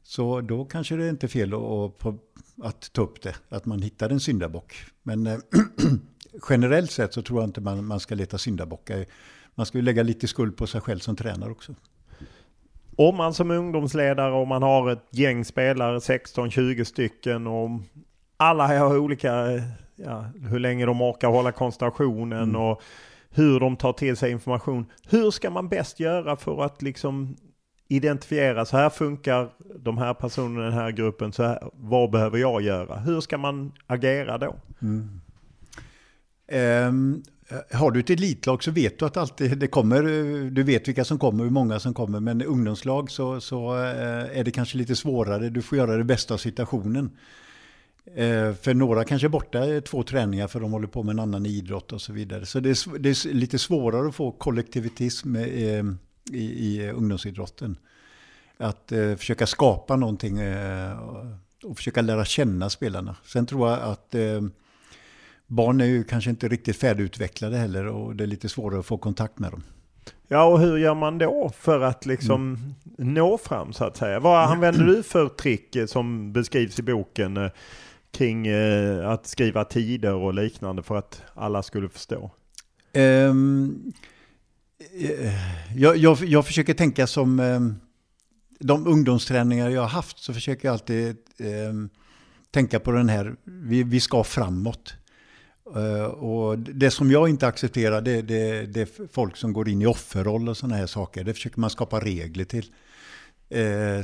så då kanske det är inte fel att, att ta upp det, att man hittar en syndabock. Men eh, [CLEARS THROAT] generellt sett så tror jag inte man, man ska leta syndabockar. Man ska ju lägga lite skuld på sig själv som tränare också. Om man som ungdomsledare och man har ett gäng spelare, 16-20 stycken och alla har olika, ja, hur länge de orkar hålla koncentrationen mm. och hur de tar till sig information. Hur ska man bäst göra för att liksom identifiera, så här funkar de här personerna i den här gruppen, så här, vad behöver jag göra? Hur ska man agera då? Mm. Um, har du ett elitlag så vet du att alltid det kommer, du vet vilka som kommer, hur många som kommer, men ungdomslag så, så eh, är det kanske lite svårare, du får göra det bästa av situationen. Eh, för några kanske är borta två träningar för de håller på med en annan idrott och så vidare. Så det är, det är lite svårare att få kollektivitism eh, i, i ungdomsidrotten. Att eh, försöka skapa någonting eh, och försöka lära känna spelarna. Sen tror jag att eh, barn är ju kanske inte riktigt färdigutvecklade heller och det är lite svårare att få kontakt med dem. Ja, och hur gör man då för att liksom mm. nå fram så att säga? Vad använder du för trick eh, som beskrivs i boken eh, kring eh, att skriva tider och liknande för att alla skulle förstå? Um, jag, jag, jag, försöker tänka som eh, de ungdomsträningar jag har haft så försöker jag alltid eh, tänka på den här, vi, vi ska framåt. Eh, och det som jag inte accepterar det, det, det, är folk som går in i offerroll och sådana här saker. Det försöker man skapa regler till. Eh,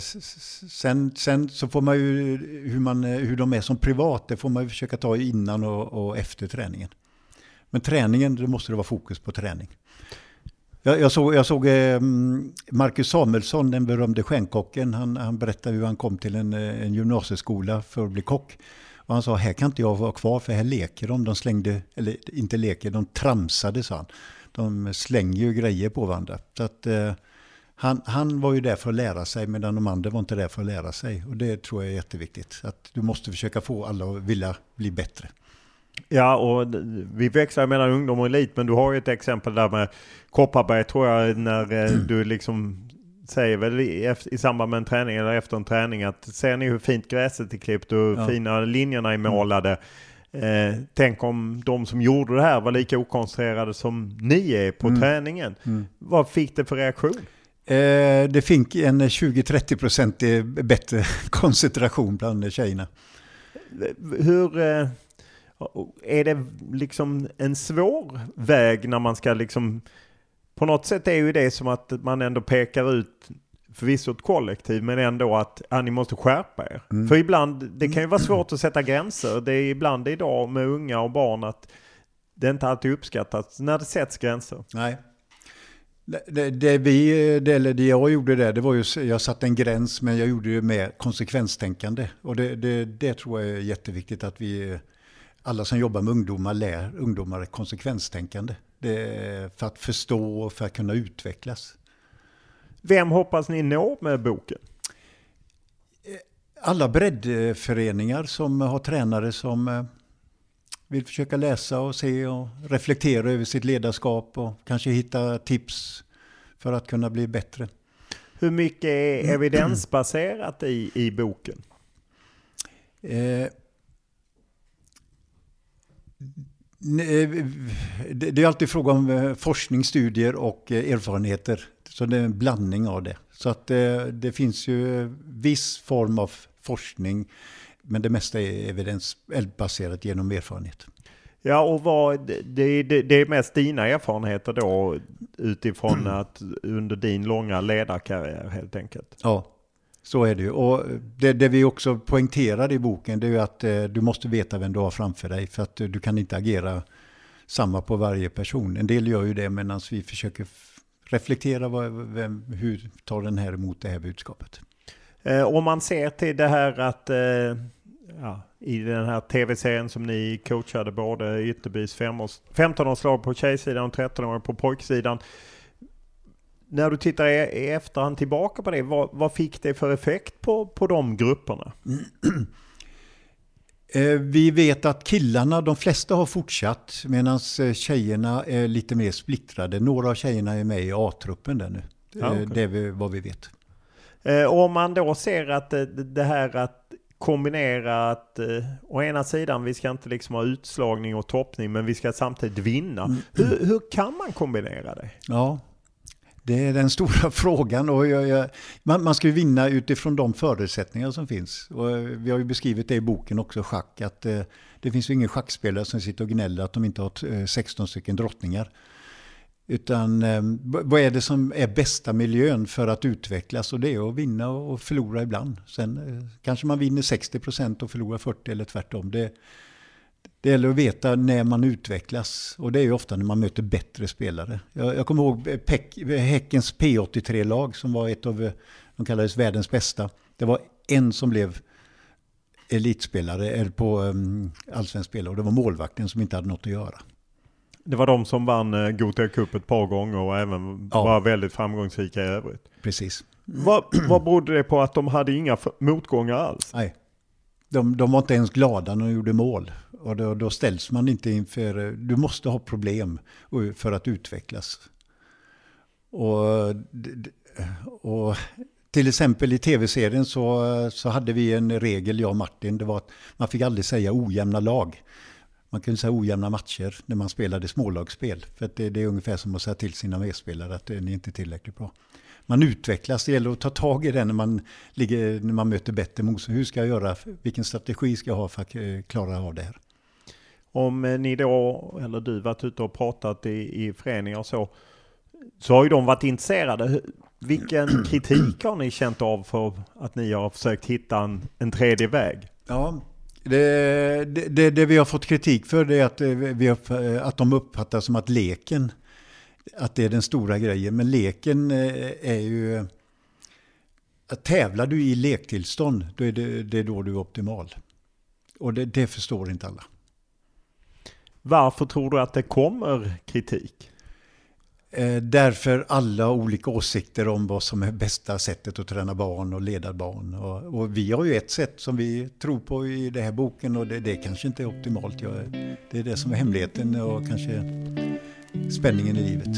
sen, sen, så får man ju, hur, man, hur de är som privat, det får man ju försöka ta innan och, och efter träningen. Men träningen, då måste det vara fokus på träning. Jag, jag såg, jag såg eh, mm, Marcus Samuelsson, den berömde stjärnkocken. Han, han berättade hur han kom till en, eh, en gymnasieskola för att bli kock. Och han sa, här kan inte jag vara kvar för här leker de. De slängde, eller inte leker, de tramsade sa han. De slänger ju grejer på varandra. Så att, eh, han, han var ju där för att lära sig medan de andra var inte där för att lära sig. Och det tror jag är jätteviktigt. Att du måste försöka få alla att vilja bli bättre. Ja, och vi växlar mellan ungdom och elit, men du har ju ett exempel där med Kopparberg tror jag, när eh, du liksom säger väl i, i samband med en träning eller efter en träning att ser ni hur fint gräset är klippt och hur ja. fina linjerna är målade. Eh, tänk om de som gjorde det här var lika okoncentrerade som ni är på mm. träningen. Mm. Vad fick det för reaktion? Eh, det fick en 20-30% bättre [LAUGHS] koncentration bland tjejerna. Hur... Eh, är det liksom en svår väg när man ska liksom... På något sätt är ju det som att man ändå pekar ut förvisso ett kollektiv men ändå att ja, ni måste skärpa er. Mm. För ibland, det kan ju vara svårt att sätta gränser. Det är ibland idag med unga och barn att det inte alltid uppskattas när det sätts gränser. Nej. Det, det, vi, det, det jag gjorde där, det var ju, jag satte en gräns men jag gjorde det med konsekvenstänkande. Och det, det, det tror jag är jätteviktigt att vi alla som jobbar med ungdomar lär ungdomar konsekvenstänkande. För att förstå och för att kunna utvecklas. Vem hoppas ni nå med boken? Alla breddföreningar som har tränare som eh, vill försöka läsa och se och reflektera över sitt ledarskap och kanske hitta tips för att kunna bli bättre. Hur mycket är evidensbaserat i, i boken? Eh, Eh, det är alltid fråga om eh, forskning, studier och eh, erfarenheter. Så det är en blandning av det. Så att det, det finns ju viss form av forskning, men det mesta är evidensbaserat genom erfarenhet. Ja, och vad, det, det, det, är mest dina erfarenheter då utifrån att under din långa ledarkarriär helt enkelt? Ja. Så är det ju. Och det, det, vi också poängterar i boken det är ju att eh, du måste veta vem du har framför dig. För att eh, du kan inte agera samma på varje person. En del gör ju det medan vi försöker reflektera vad, vem, hur tar den här emot det här budskapet. Eh, om man ser till det här att eh, ja, i den här tv-serien som ni coachade både Ytterbys 15-årslag på tjejsidan och 13 på pojksidan. När du tittar i, i efterhand tillbaka på det, vad, vad fick det för effekt på, på de grupperna? [CLEARS THROAT] Eh, vi vet att killarna, de flesta har fortsatt medan eh, tjejerna är lite mer splittrade. Några av tjejerna är med i A-truppen där nu. Ja, okay. Det är vad vi vet. Om man då ser att det här att kombinera att eh, å ena sidan vi ska inte liksom ha utslagning och toppning men vi ska samtidigt vinna. Mm. Hur, hur, kan man kombinera det? Ja, det är den stora [LAUGHS] frågan. Och jag, jag, man, man, ska ju vinna utifrån de förutsättningar som finns. Och eh, vi har ju beskrivit det i boken också, schack, att eh, det finns ju ingen schackspelare som sitter och gnäller att de inte har 16 eh, stycken drottningar. Utan eh, vad är det som är bästa miljön för att utvecklas? Och det är att vinna och förlora ibland. Sen eh, kanske man vinner 60% och förlorar 40% eller tvärtom. Det, det gäller att veta när man utvecklas. Och det är ju ofta när man möter bättre spelare. Jag, jag kommer ihåg Peck, Häckens P83-lag som var ett av, de kallades världens bästa. Det var en som blev elitspelare på um, allsvensk spelare och det var målvakten som inte hade något att göra. Det var de som vann eh, Gothia Cup ett par gånger och även ja. var väldigt framgångsrika i övrigt. Precis. Vad, vad berodde det på att de hade inga motgångar alls? Nej. De, de var inte ens glada när de gjorde mål. Och då, då ställs man inte inför... Du måste ha problem för att utvecklas. Och, och till exempel i tv-serien så, så hade vi en regel, jag och Martin, det var att man fick aldrig säga ojämna lag man kunde säga ojämna matcher när man spelade smålagsspel. För det, det, är ungefär som att säga till sina medspelare att ni inte är tillräckligt bra. Man utvecklas, det gäller att ta tag i det när man, ligger, när man möter bättre motstånd. Hur ska jag göra? Vilken strategi ska jag ha för att eh, klara av det här? Om eh, ni då, eller du, varit ute och pratat i, i föreningar och så, så har ju de varit intresserade. Vilken [CLEARS THROAT] kritik har ni känt av för att ni har försökt hitta en, en tredje väg? Ja, det, det, det, vi har fått kritik för är att, eh, vi eh, att de uppfattar som att leken, att det är den stora grejen. Men leken är ju... Tävlar du i lektillstånd, då är det, det är då du är optimal. Och det, det förstår inte alla. Varför tror du att det kommer kritik? Eh, därför alla olika åsikter om vad som är bästa sättet att träna barn och leda barn. Och, och vi har ju ett sätt som vi tror på i den här boken och det, det kanske inte är optimalt. Jag, det är det som är hemligheten och kanske spänningen i livet.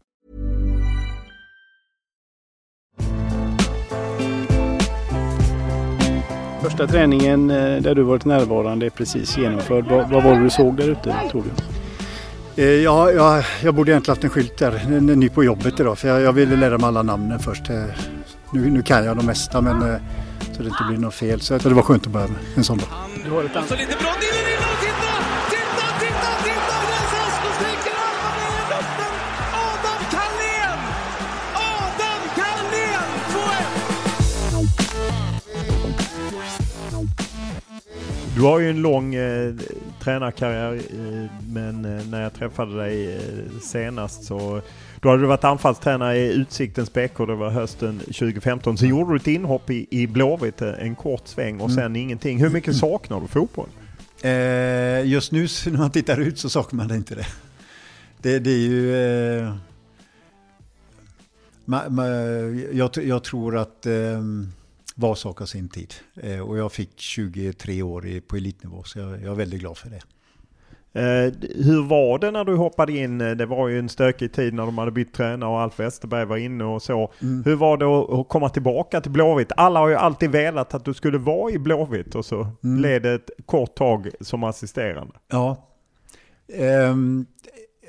Första träningen eh, där du varit närvarande är precis genomförd. Vad, vad var det du såg där ute tror du? Eh, ja, jag, jag borde egentligen haft en skylt där, ny på jobbet idag för jag, jag ville lära mig alla namnen först. Eh, nu, nu kan jag de mesta men så det inte blir något fel. Så det var skönt att börja med en sån dag. Du har ett Du har ju en lång eh, tränarkarriär eh, men eh, när jag träffade dig eh, senast så då hade du varit anfallstränare i Utsiktens BK, det var hösten 2015. Sen gjorde du ett inhopp i, i Blåvitt, eh, en kort sväng och sen mm. ingenting. Hur mycket saknar du fotboll? Eh, just nu [LAUGHS] när man tittar ut så saknar man inte det. Det, det är ju... Eh, ma, ma, jag, jag, tror att eh, var sak har sin tid. Eh, och jag fick 23 år i, på elitnivå så jag, är väldigt glad för det. Eh, hur var det när du hoppade in? Det var ju en stökig tid när de hade bytt tränare och Alf Westerberg var inne och så. Mm. Hur var det att komma tillbaka till Blåvitt? Alla har ju alltid velat att du skulle vara i Blåvitt och så mm. blev det ett kort tag som assisterande. Ja. Um,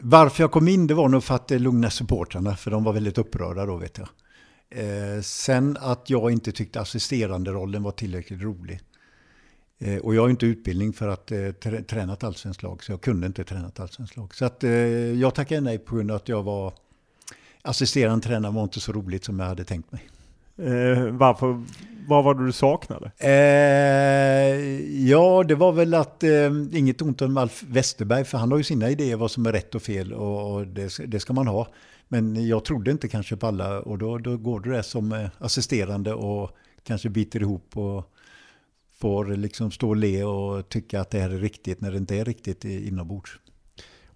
varför jag kom in det var nog för att det lugnade supportrarna för de var väldigt upprörda då vet jag. Uh, sen att jag inte tyckte assisterande rollen var tillräckligt rolig. Eh, och jag har inte utbildning för att eh, träna ett allsvenskt lag, så jag kunde inte träna ett allsvenskt lag. Så att, eh, jag tackade nej på grund av att jag var assisterande tränare var inte så roligt som jag hade tänkt mig. Eh, varför? Vad var det du saknade? Eh, ja, det var väl att, eh, inget ont om Alf Westerberg, för han har ju sina idéer vad som är rätt och fel och, och det, det, ska man ha. Men jag trodde inte kanske på alla och då, då går du där som eh, assisterande och kanske biter ihop och får liksom stå och le och tycka att det här är riktigt när det inte är riktigt inombords.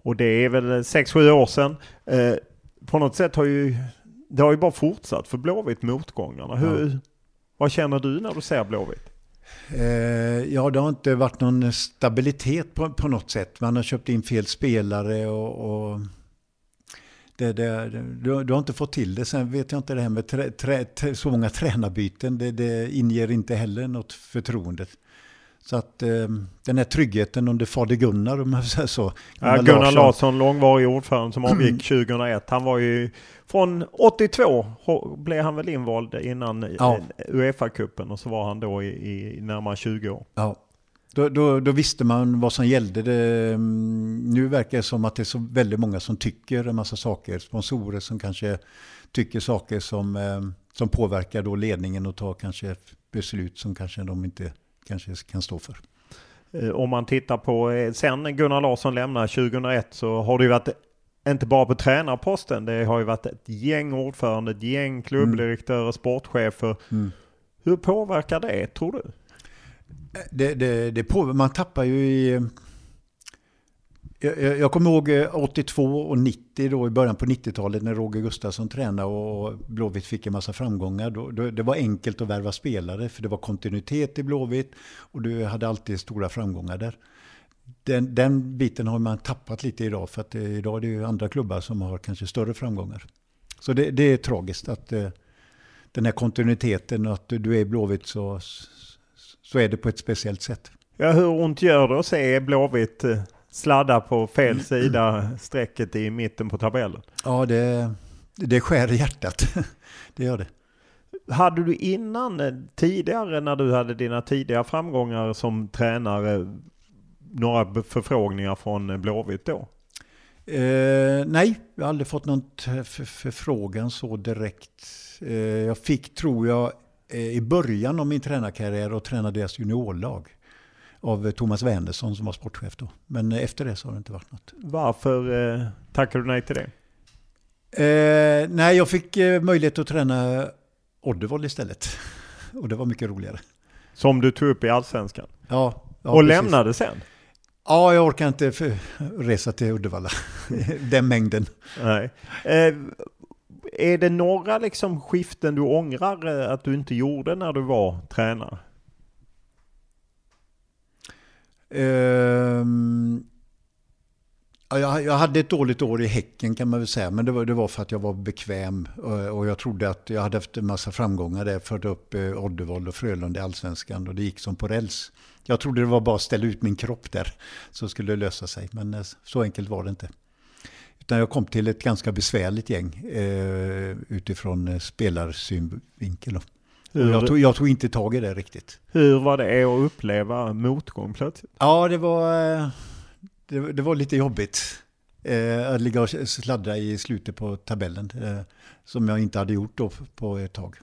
Och det är väl 6-7 år sedan. Eh, på något sätt har ju det har ju bara fortsatt för Blåvitt motgångarna. Hur, ja. Vad känner du när du ser Blåvitt? Eh, ja, det har inte varit någon stabilitet på, på något sätt. Man har köpt in fel spelare och, och det, det, du, du, har inte fått till det. Sen vet jag inte det här med trä, trä, så många tränarbyten. Det, det inger inte heller något förtroende. Så att eh, den här tryggheten under fader Gunnar, om man säger så. Gunnar, ja, Gunnar Larsson, Larsson långvarig ordförande som avgick 2001. Han var ju från 82 blev han väl invald innan ja. Uefa-cupen och så var han då i, i närmare 20 år. Ja. Då, då, då, visste man vad som gällde. Det, mm, nu verkar det som att det är så väldigt många som tycker en massa saker. Sponsorer som kanske tycker saker som, eh, som påverkar då ledningen och tar kanske beslut som kanske de inte kanske kan stå för. Eh, om man tittar på, eh, sen Gunnar Larsson lämnade 2001 så har det ju varit inte bara på tränarposten. Det har ju varit ett gäng ordförande, ett gäng klubbdirektörer, mm. sportchefer. Mm. Hur påverkar det tror du? Det, det, det på, man tappar ju i... Jag, jag kommer ihåg eh, 82 och 90 då i början på 90-talet när Roger Gustafsson tränade och Blåvitt fick en massa framgångar. Då, då, det var enkelt att värva spelare för det var kontinuitet i Blåvitt och du hade alltid stora framgångar där. Den, den biten har man tappat lite idag för att eh, idag är det ju andra klubbar som har kanske större framgångar. Så det, det är tragiskt att eh, den här kontinuiteten och att du är i Blåvitt så så är det på ett speciellt sätt. Ja, hur ont gör det att se Blåvitt eh, sladda på fel sida strecket i mitten på tabellen? Ja, det, det skär i hjärtat. [LAUGHS] det gör det. Hade du innan, eh, tidigare när du hade dina tidiga framgångar som tränare, några förfrågningar från Blåvitt då? Eh, nej, jag har aldrig fått någon förfrågan så direkt. Eh, jag fick, tror jag, Eh, i början av min tränarkarriär och tränade deras juniorlag av Thomas Wernersson som var sportchef då. Men efter det så har det inte varit något. Varför eh, tackade du nej till det? Eh, nej, jag fick eh, möjlighet att träna Oddevold istället. [LAUGHS] och det var mycket roligare. Som du tog upp i Allsvenskan? Ja. ja och precis. lämnade sen? Ja, jag orkar inte resa till Uddevalla. [LAUGHS] Den mängden. Nej. Eh, är det några liksom skiften du ångrar eh, att du inte gjorde när du var tränare? Um, jag, jag, hade ett dåligt år i Häcken kan man väl säga, men det var, det var för att jag var bekväm och, och jag trodde att jag hade haft en massa framgångar där, fört upp eh, Oddevold och Frölunda i Allsvenskan och det gick som på räls. Jag trodde det var bara att ställa ut min kropp där så skulle det lösa sig, men eh, så enkelt var det inte. Utan jag kom till ett ganska besvärligt gäng eh, utifrån eh, spelarsynvinkel. Jag tog, jag tog inte tag i det riktigt. Hur var det att uppleva motgång plötsligt? Ja, det var, eh, det, det var lite jobbigt. Eh, att ligga och sladdra i slutet på tabellen. Eh, som jag inte hade gjort då på ett tag.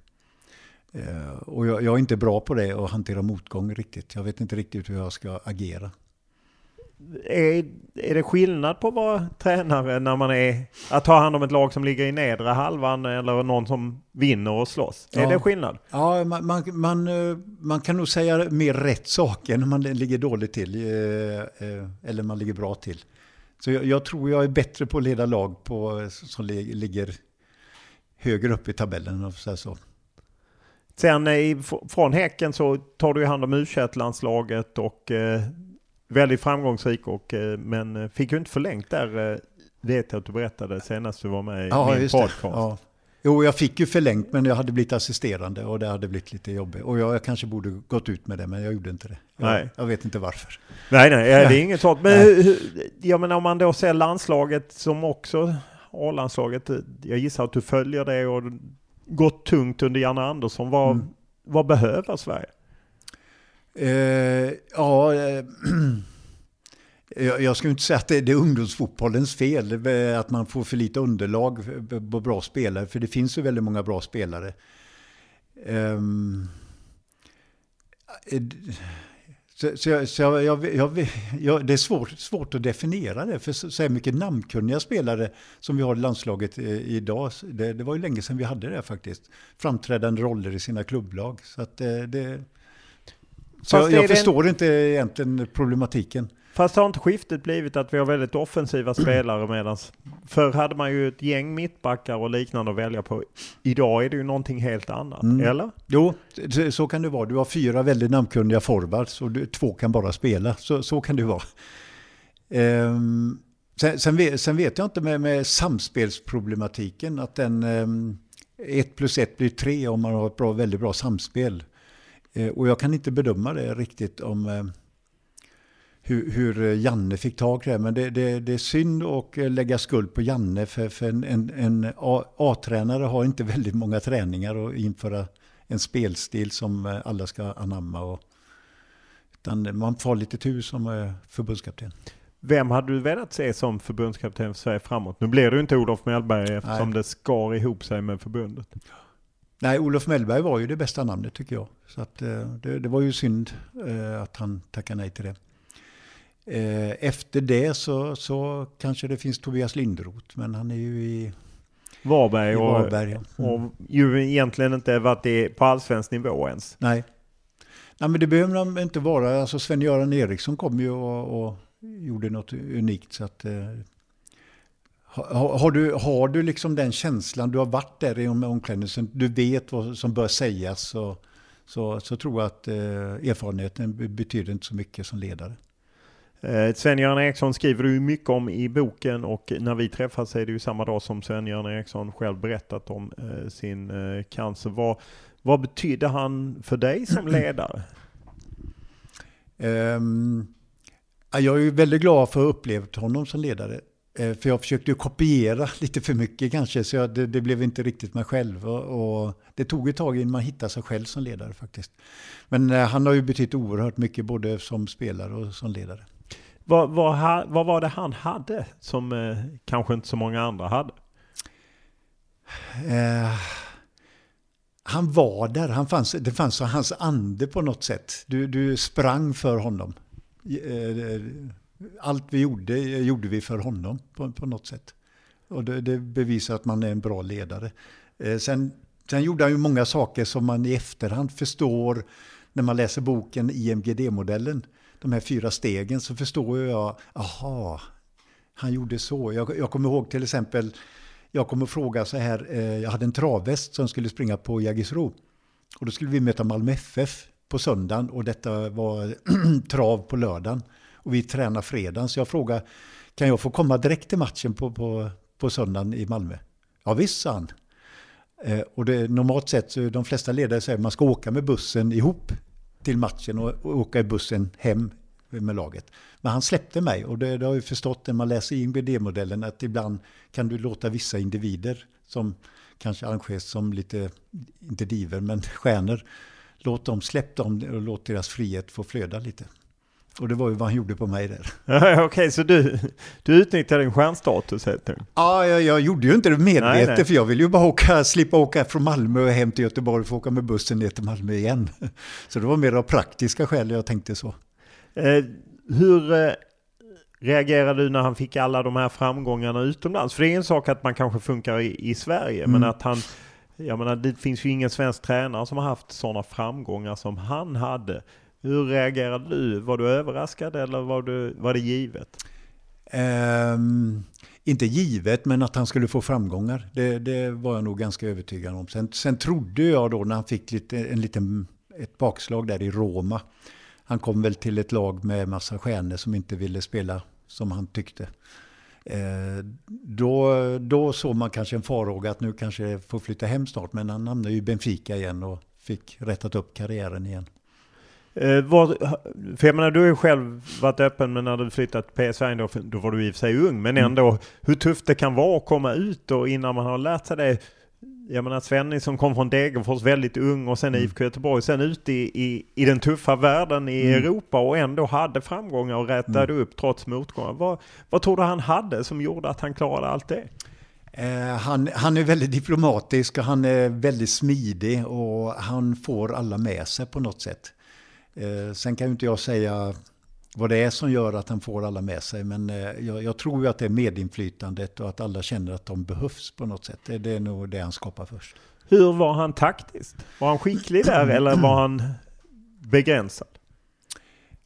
Eh, och jag, jag, är inte bra på det att hantera motgång riktigt. Jag vet inte riktigt hur jag ska agera. Är, är det skillnad på att vara tränare när man är att ta hand om ett lag som ligger i nedre halvan eller någon som vinner och slåss? Är det skillnad? Ja, man, man, man, eh, man, kan nog säga mer rätt saker när man ligger dåligt till eh, eller man ligger bra till. Så jag, jag tror jag är bättre på att leda lag på, som ligger högre upp i tabellen. Och så, så. Sen i, från Häcken så tar du hand om u landslaget och eh, väldigt framgångsrik och, eh, men fick ju inte förlängt där eh, vet jag att du berättade senast du var med i ja, min podcast. Ja. Jo, jag fick ju förlängt men jag hade blivit assisterande och det hade blivit lite jobbigt. Och jag, jag kanske borde gått ut med det men jag gjorde inte det. Jag, nej. jag vet inte varför. Nej, nej, det är inget sånt. Men hur, jag menar om man då ser landslaget som också A-landslaget. Jag gissar att du följer det och gått tungt under Janne Andersson. Vad, mm. vad behöver Sverige? Eh, ja, eh, [CLEARS THROAT] jag skulle inte säga att det är ungdomsfotbollens fel, eh, att man får för lite underlag på bra spelare, för det finns ju väldigt många bra spelare. Ehm, eh, så, så, så jag, jag, jag, det är svårt, svårt att definiera det, för så, så mycket namnkunniga spelare som vi har i landslaget eh, idag, det, det var ju länge sedan vi hade det faktiskt. Framträdande roller i sina klubblag. Så att eh, det, det så jag, jag förstår en... inte egentligen problematiken. Fast har inte skiftet blivit att vi har väldigt offensiva [CLEARS THROAT] spelare medan förr hade man ju ett gäng mittbackar och liknande att välja på. Idag är det ju någonting helt annat, mm. eller? Jo, så kan det vara. Du har fyra väldigt namnkunniga forwards och två kan bara spela. Så, så kan det vara. Um, sen, sen, vet, sen, vet, jag inte med, med samspelsproblematiken att den um, ett plus ett blir tre om man har ett bra, väldigt bra samspel. Uh, och jag kan inte bedöma det riktigt om uh, hur, hur Janne fick tag i det. Men det, det, det, är synd att lägga skuld på Janne för, för en, en, en A-tränare har inte [LAUGHS] väldigt många träningar och införa en spelstil som alla ska anamma. Och, utan man får lite tur som eh, förbundskapten. Vem hade du velat se som förbundskapten för Sverige framåt? Nu blir det ju inte Olof Mellberg eftersom Nej. det skar ihop sig med förbundet. Nej, Olof Mellberg var ju det bästa namnet tycker jag. Så att, eh, det, det var ju synd eh, att han tackade nej till det. Eh, efter det så, så kanske det finns Tobias Lindroth, men han är ju i Varberg, i Varberg ja. mm. och ju egentligen inte varit på allsvensk nivå ens. Nej. Nej, men det behöver de inte vara. Alltså Sven-Göran Eriksson kom ju och, och, gjorde något unikt. Så att, har, har, du, har du liksom den känslan, du har varit där i omklädningsrummet, du vet vad som bör sägas, så, så, så tror jag att eh, erfarenheten betyder inte så mycket som ledare. Eh, Sven-Göran Eriksson skriver du mycket om i boken och när vi träffas är det ju samma dag som Sven-Göran Eriksson själv berättat om eh, sin eh, cancer. Vad, vad betydde han för dig som [CLEARS THROAT] ledare? Um, jag är ju väldigt glad för att ha upplevt honom som ledare. För jag försökte kopiera [LAUGHS] lite för mycket kanske, så jag, det, det, blev inte riktigt mig själv. Och, och, det tog ett tag innan man hittade sig själv som ledare faktiskt. Men han har ju betytt oerhört mycket både som spelare och som ledare. Vad, vad, vad var det han hade som eh, kanske inte så många andra hade? Eh, han var där, han fanns, det fanns hans ande på något sätt. Du, du sprang för honom. Eh, allt vi gjorde, eh, gjorde vi för honom på, på något sätt. Och det, det, bevisar att man är en bra ledare. Eh, sen, sen gjorde han ju många saker som man i efterhand förstår när man läser boken IMGD-modellen de här fyra stegen så förstår jag, aha, han gjorde så. Jag, jag kommer ihåg till exempel, jag kommer fråga så här, eh, jag hade en travväst som skulle springa på Jägersro. Och då skulle vi möta Malmö FF på söndagen och detta var [CLEARS THROAT] trav på lördagen. Och vi tränar fredagen, så jag frågade, kan jag få komma direkt till matchen på, på, på söndagen i Malmö? Ja visst, sa han. Eh, och det, normalt sett, de flesta ledare säger att man ska åka med bussen ihop till matchen och, och åka i bussen hem med laget. Men han släppte mig och det, det har jag förstått när man läser INBD-modellen att ibland kan du låta vissa individer som kanske anses som lite, inte diver, men stjärnor. Låt dem, släpp dem och låt deras frihet få flöda lite. Och det var ju vad han gjorde på mig där. [LAUGHS] Okej, okay, så du, du utnyttjade din stjärnstatus helt enkelt? Ja, jag, jag, gjorde ju inte det medvetet för jag ville ju bara åka, slippa åka från Malmö och hem till Göteborg för att åka med bussen ner till Malmö igen. [LAUGHS] Så det var mer av praktiska skäl jag tänkte så. Eh, hur eh, reagerade du när han fick alla de här framgångarna utomlands? För det är en sak att man kanske funkar i, i Sverige, mm. men att han jag menar, det finns ju ingen svensk tränare som har haft sådana framgångar som han hade. Hur reagerade du? Var du överraskad eller var, du, var det givet? Um, inte givet, men att han skulle få framgångar. Det, det, var jag nog ganska övertygad om. Sen, sen trodde jag då när han fick lite, en liten, ett bakslag där i Roma. Han kom väl till ett lag med massa stjärnor som inte ville spela som han tyckte. Eh, då, då såg man kanske en farhåga att nu kanske får flytta hem snart. Men han hamnade i Benfica igen och fick rättat upp karriären igen. Eh, var, för jag menar, du har ju själv varit öppen men när du flyttade till PSV då, då var du i och för sig ung. Men mm. ändå hur tufft det kan vara att komma ut och innan man har lärt sig det. Jag menar Svenning som kom från Degerfors väldigt ung och sen mm. IFK Göteborg. Sen ut i, i, i den tuffa världen i mm. Europa och ändå hade framgångar och rättade mm. upp trots motgångar. Vad, vad tror du han hade som gjorde att han klarade allt det? Eh, han, han är väldigt diplomatisk och han är väldigt smidig och han får alla med sig på något sätt. Eh, sen kan ju inte jag säga vad det är som gör att han får alla med sig. Men eh, jag, jag, tror ju att det är medinflytandet och att alla känner att de behövs på något sätt. Det, det är nog det han skapar först. Hur var han taktiskt? Var han skicklig där eller var han begränsad?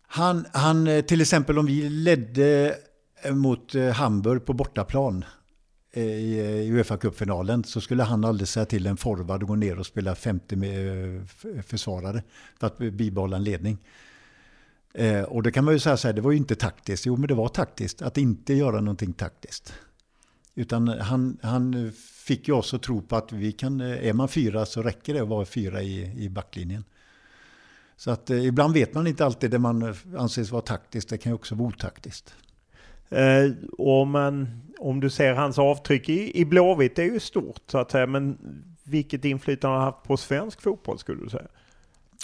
Han, han, eh, till exempel om vi ledde mot Hamburg på bortaplan Eh, eh, i Uefa-cupfinalen så skulle han aldrig säga till en forward att gå ner och spela 50 med eh, försvarare för att bibehålla en ledning. Och det kan man ju säga så här, det var ju inte taktiskt. Jo, men det var taktiskt att inte göra någonting taktiskt. Utan han, han fick ju oss att tro på att vi kan, är man fyra så räcker det att vara fyra i, i backlinjen. Så att ibland vet man inte alltid det man anses vara taktiskt, det kan ju också vara otaktiskt. Eh, och man, om du ser hans avtryck i, i Blåvitt, det är ju stort så att säga, men vilket inflytande har han haft på svensk fotboll skulle du säga?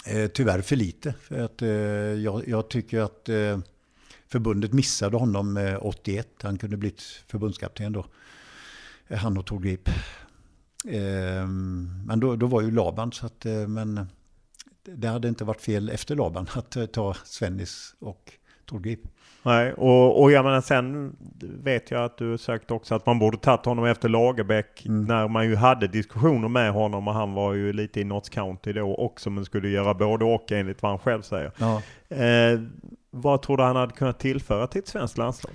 Eh, tyvärr för lite. För att, eh, jag, jag, tycker att eh, förbundet missade honom eh, 81. Han kunde blivit förbundskapten då. Eh, han och Tor Grip. Eh, men då, då var ju Laban så att, eh, men det hade inte varit fel efter Laban [LAUGHS] att eh, ta Svennis och Tor Grip. Nej, och, och jag menar sen vet jag att du sökt också att man borde tagit honom efter Lagerbäck mm. när man ju hade diskussioner med honom och han var ju lite i Notts County då också men skulle göra både och enligt vad han själv säger. Ja. Eh, vad tror du han hade kunnat tillföra till ett svenskt landslag?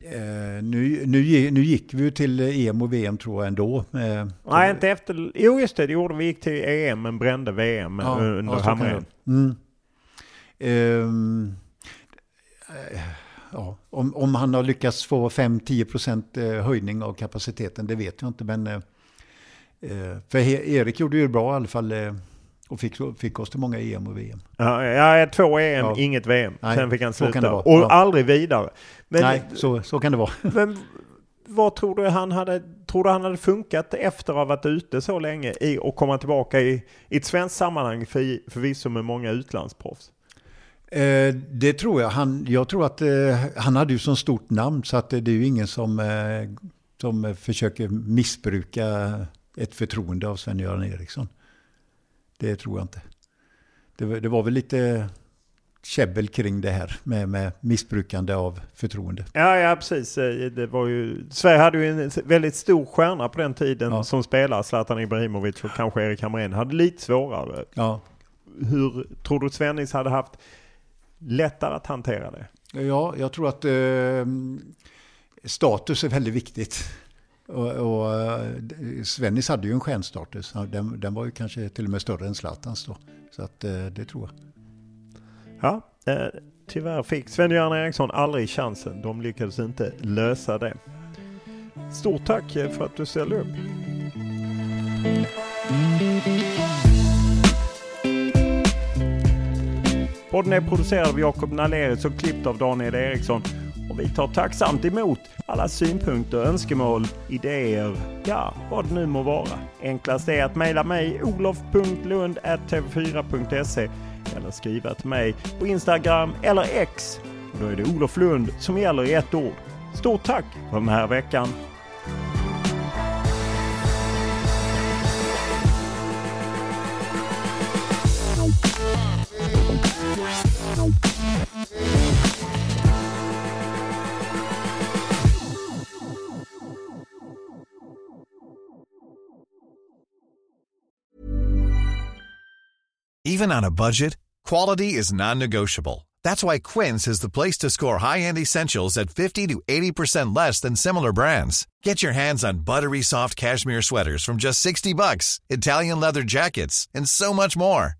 Eh, nu, nu, nu gick vi ju till EM och VM tror jag ändå. Eh, Nej, inte efter. Jo, just det, det gjorde vi. gick till EM men brände VM ja, under ja, Hamrén. Mm. Eh, ja, om, om han har lyckats få 5-10% eh, höjning av kapaciteten, det vet jag inte. Men eh, för Erik gjorde ju bra i alla fall och fick, fick oss till många EM och VM. Ja, ja två EM, ja. inget VM. Nej, Sen fick han sluta. Och ja. aldrig vidare. Men, Nej, så, så kan det vara. [LAUGHS] Men vad tror du han hade, tror du han hade funkat efter att ha varit ute så länge i, och komma tillbaka i, i ett svenskt sammanhang för, förvisso med många utlandsproffs? Eh, det tror jag. Han, jag tror att eh, han hade ju så stort namn så att det, det är ju ingen som, eh, som försöker missbruka ett förtroende av Sven-Göran Eriksson. Det tror jag inte. Det, det, var väl lite käbbel kring det här med, med missbrukande av förtroende. Ja, ja, precis. Det var ju, Sverige hade ju en väldigt stor stjärna på den tiden ja. som spelare. Zlatan Ibrahimovic och kanske Erik Hamrén hade lite svårare. Ja. Hur tror du Svennis hade haft lättare att hantera det? Ja, jag tror att eh, status är väldigt viktigt. Och, och eh, Svennis hade ju en stjärnstatus. Den, den var ju kanske till och med större än Zlatans då. Så att eh, det tror jag. Ja, eh, tyvärr fick Sven-Göran Eriksson aldrig chansen. De lyckades inte lösa det. Stort tack för att du ställde upp. Podden är producerad av Jakob Nalerius och klippt av Daniel Eriksson. Och vi tar tacksamt emot alla synpunkter, önskemål, idéer, ja, vad det nu må vara. Enklast är att mejla mig olof.lund.tv4.se eller skriva till mig på Instagram eller X. Då är det Olof Lund som gäller i ett ord. Stort tack för den här veckan! Even on a budget, quality is non-negotiable. That's why Quince is the place to score high-end essentials at 50 to 80% less than similar brands. Get your hands on buttery soft cashmere sweaters from just 60 bucks, Italian leather jackets, and so much more.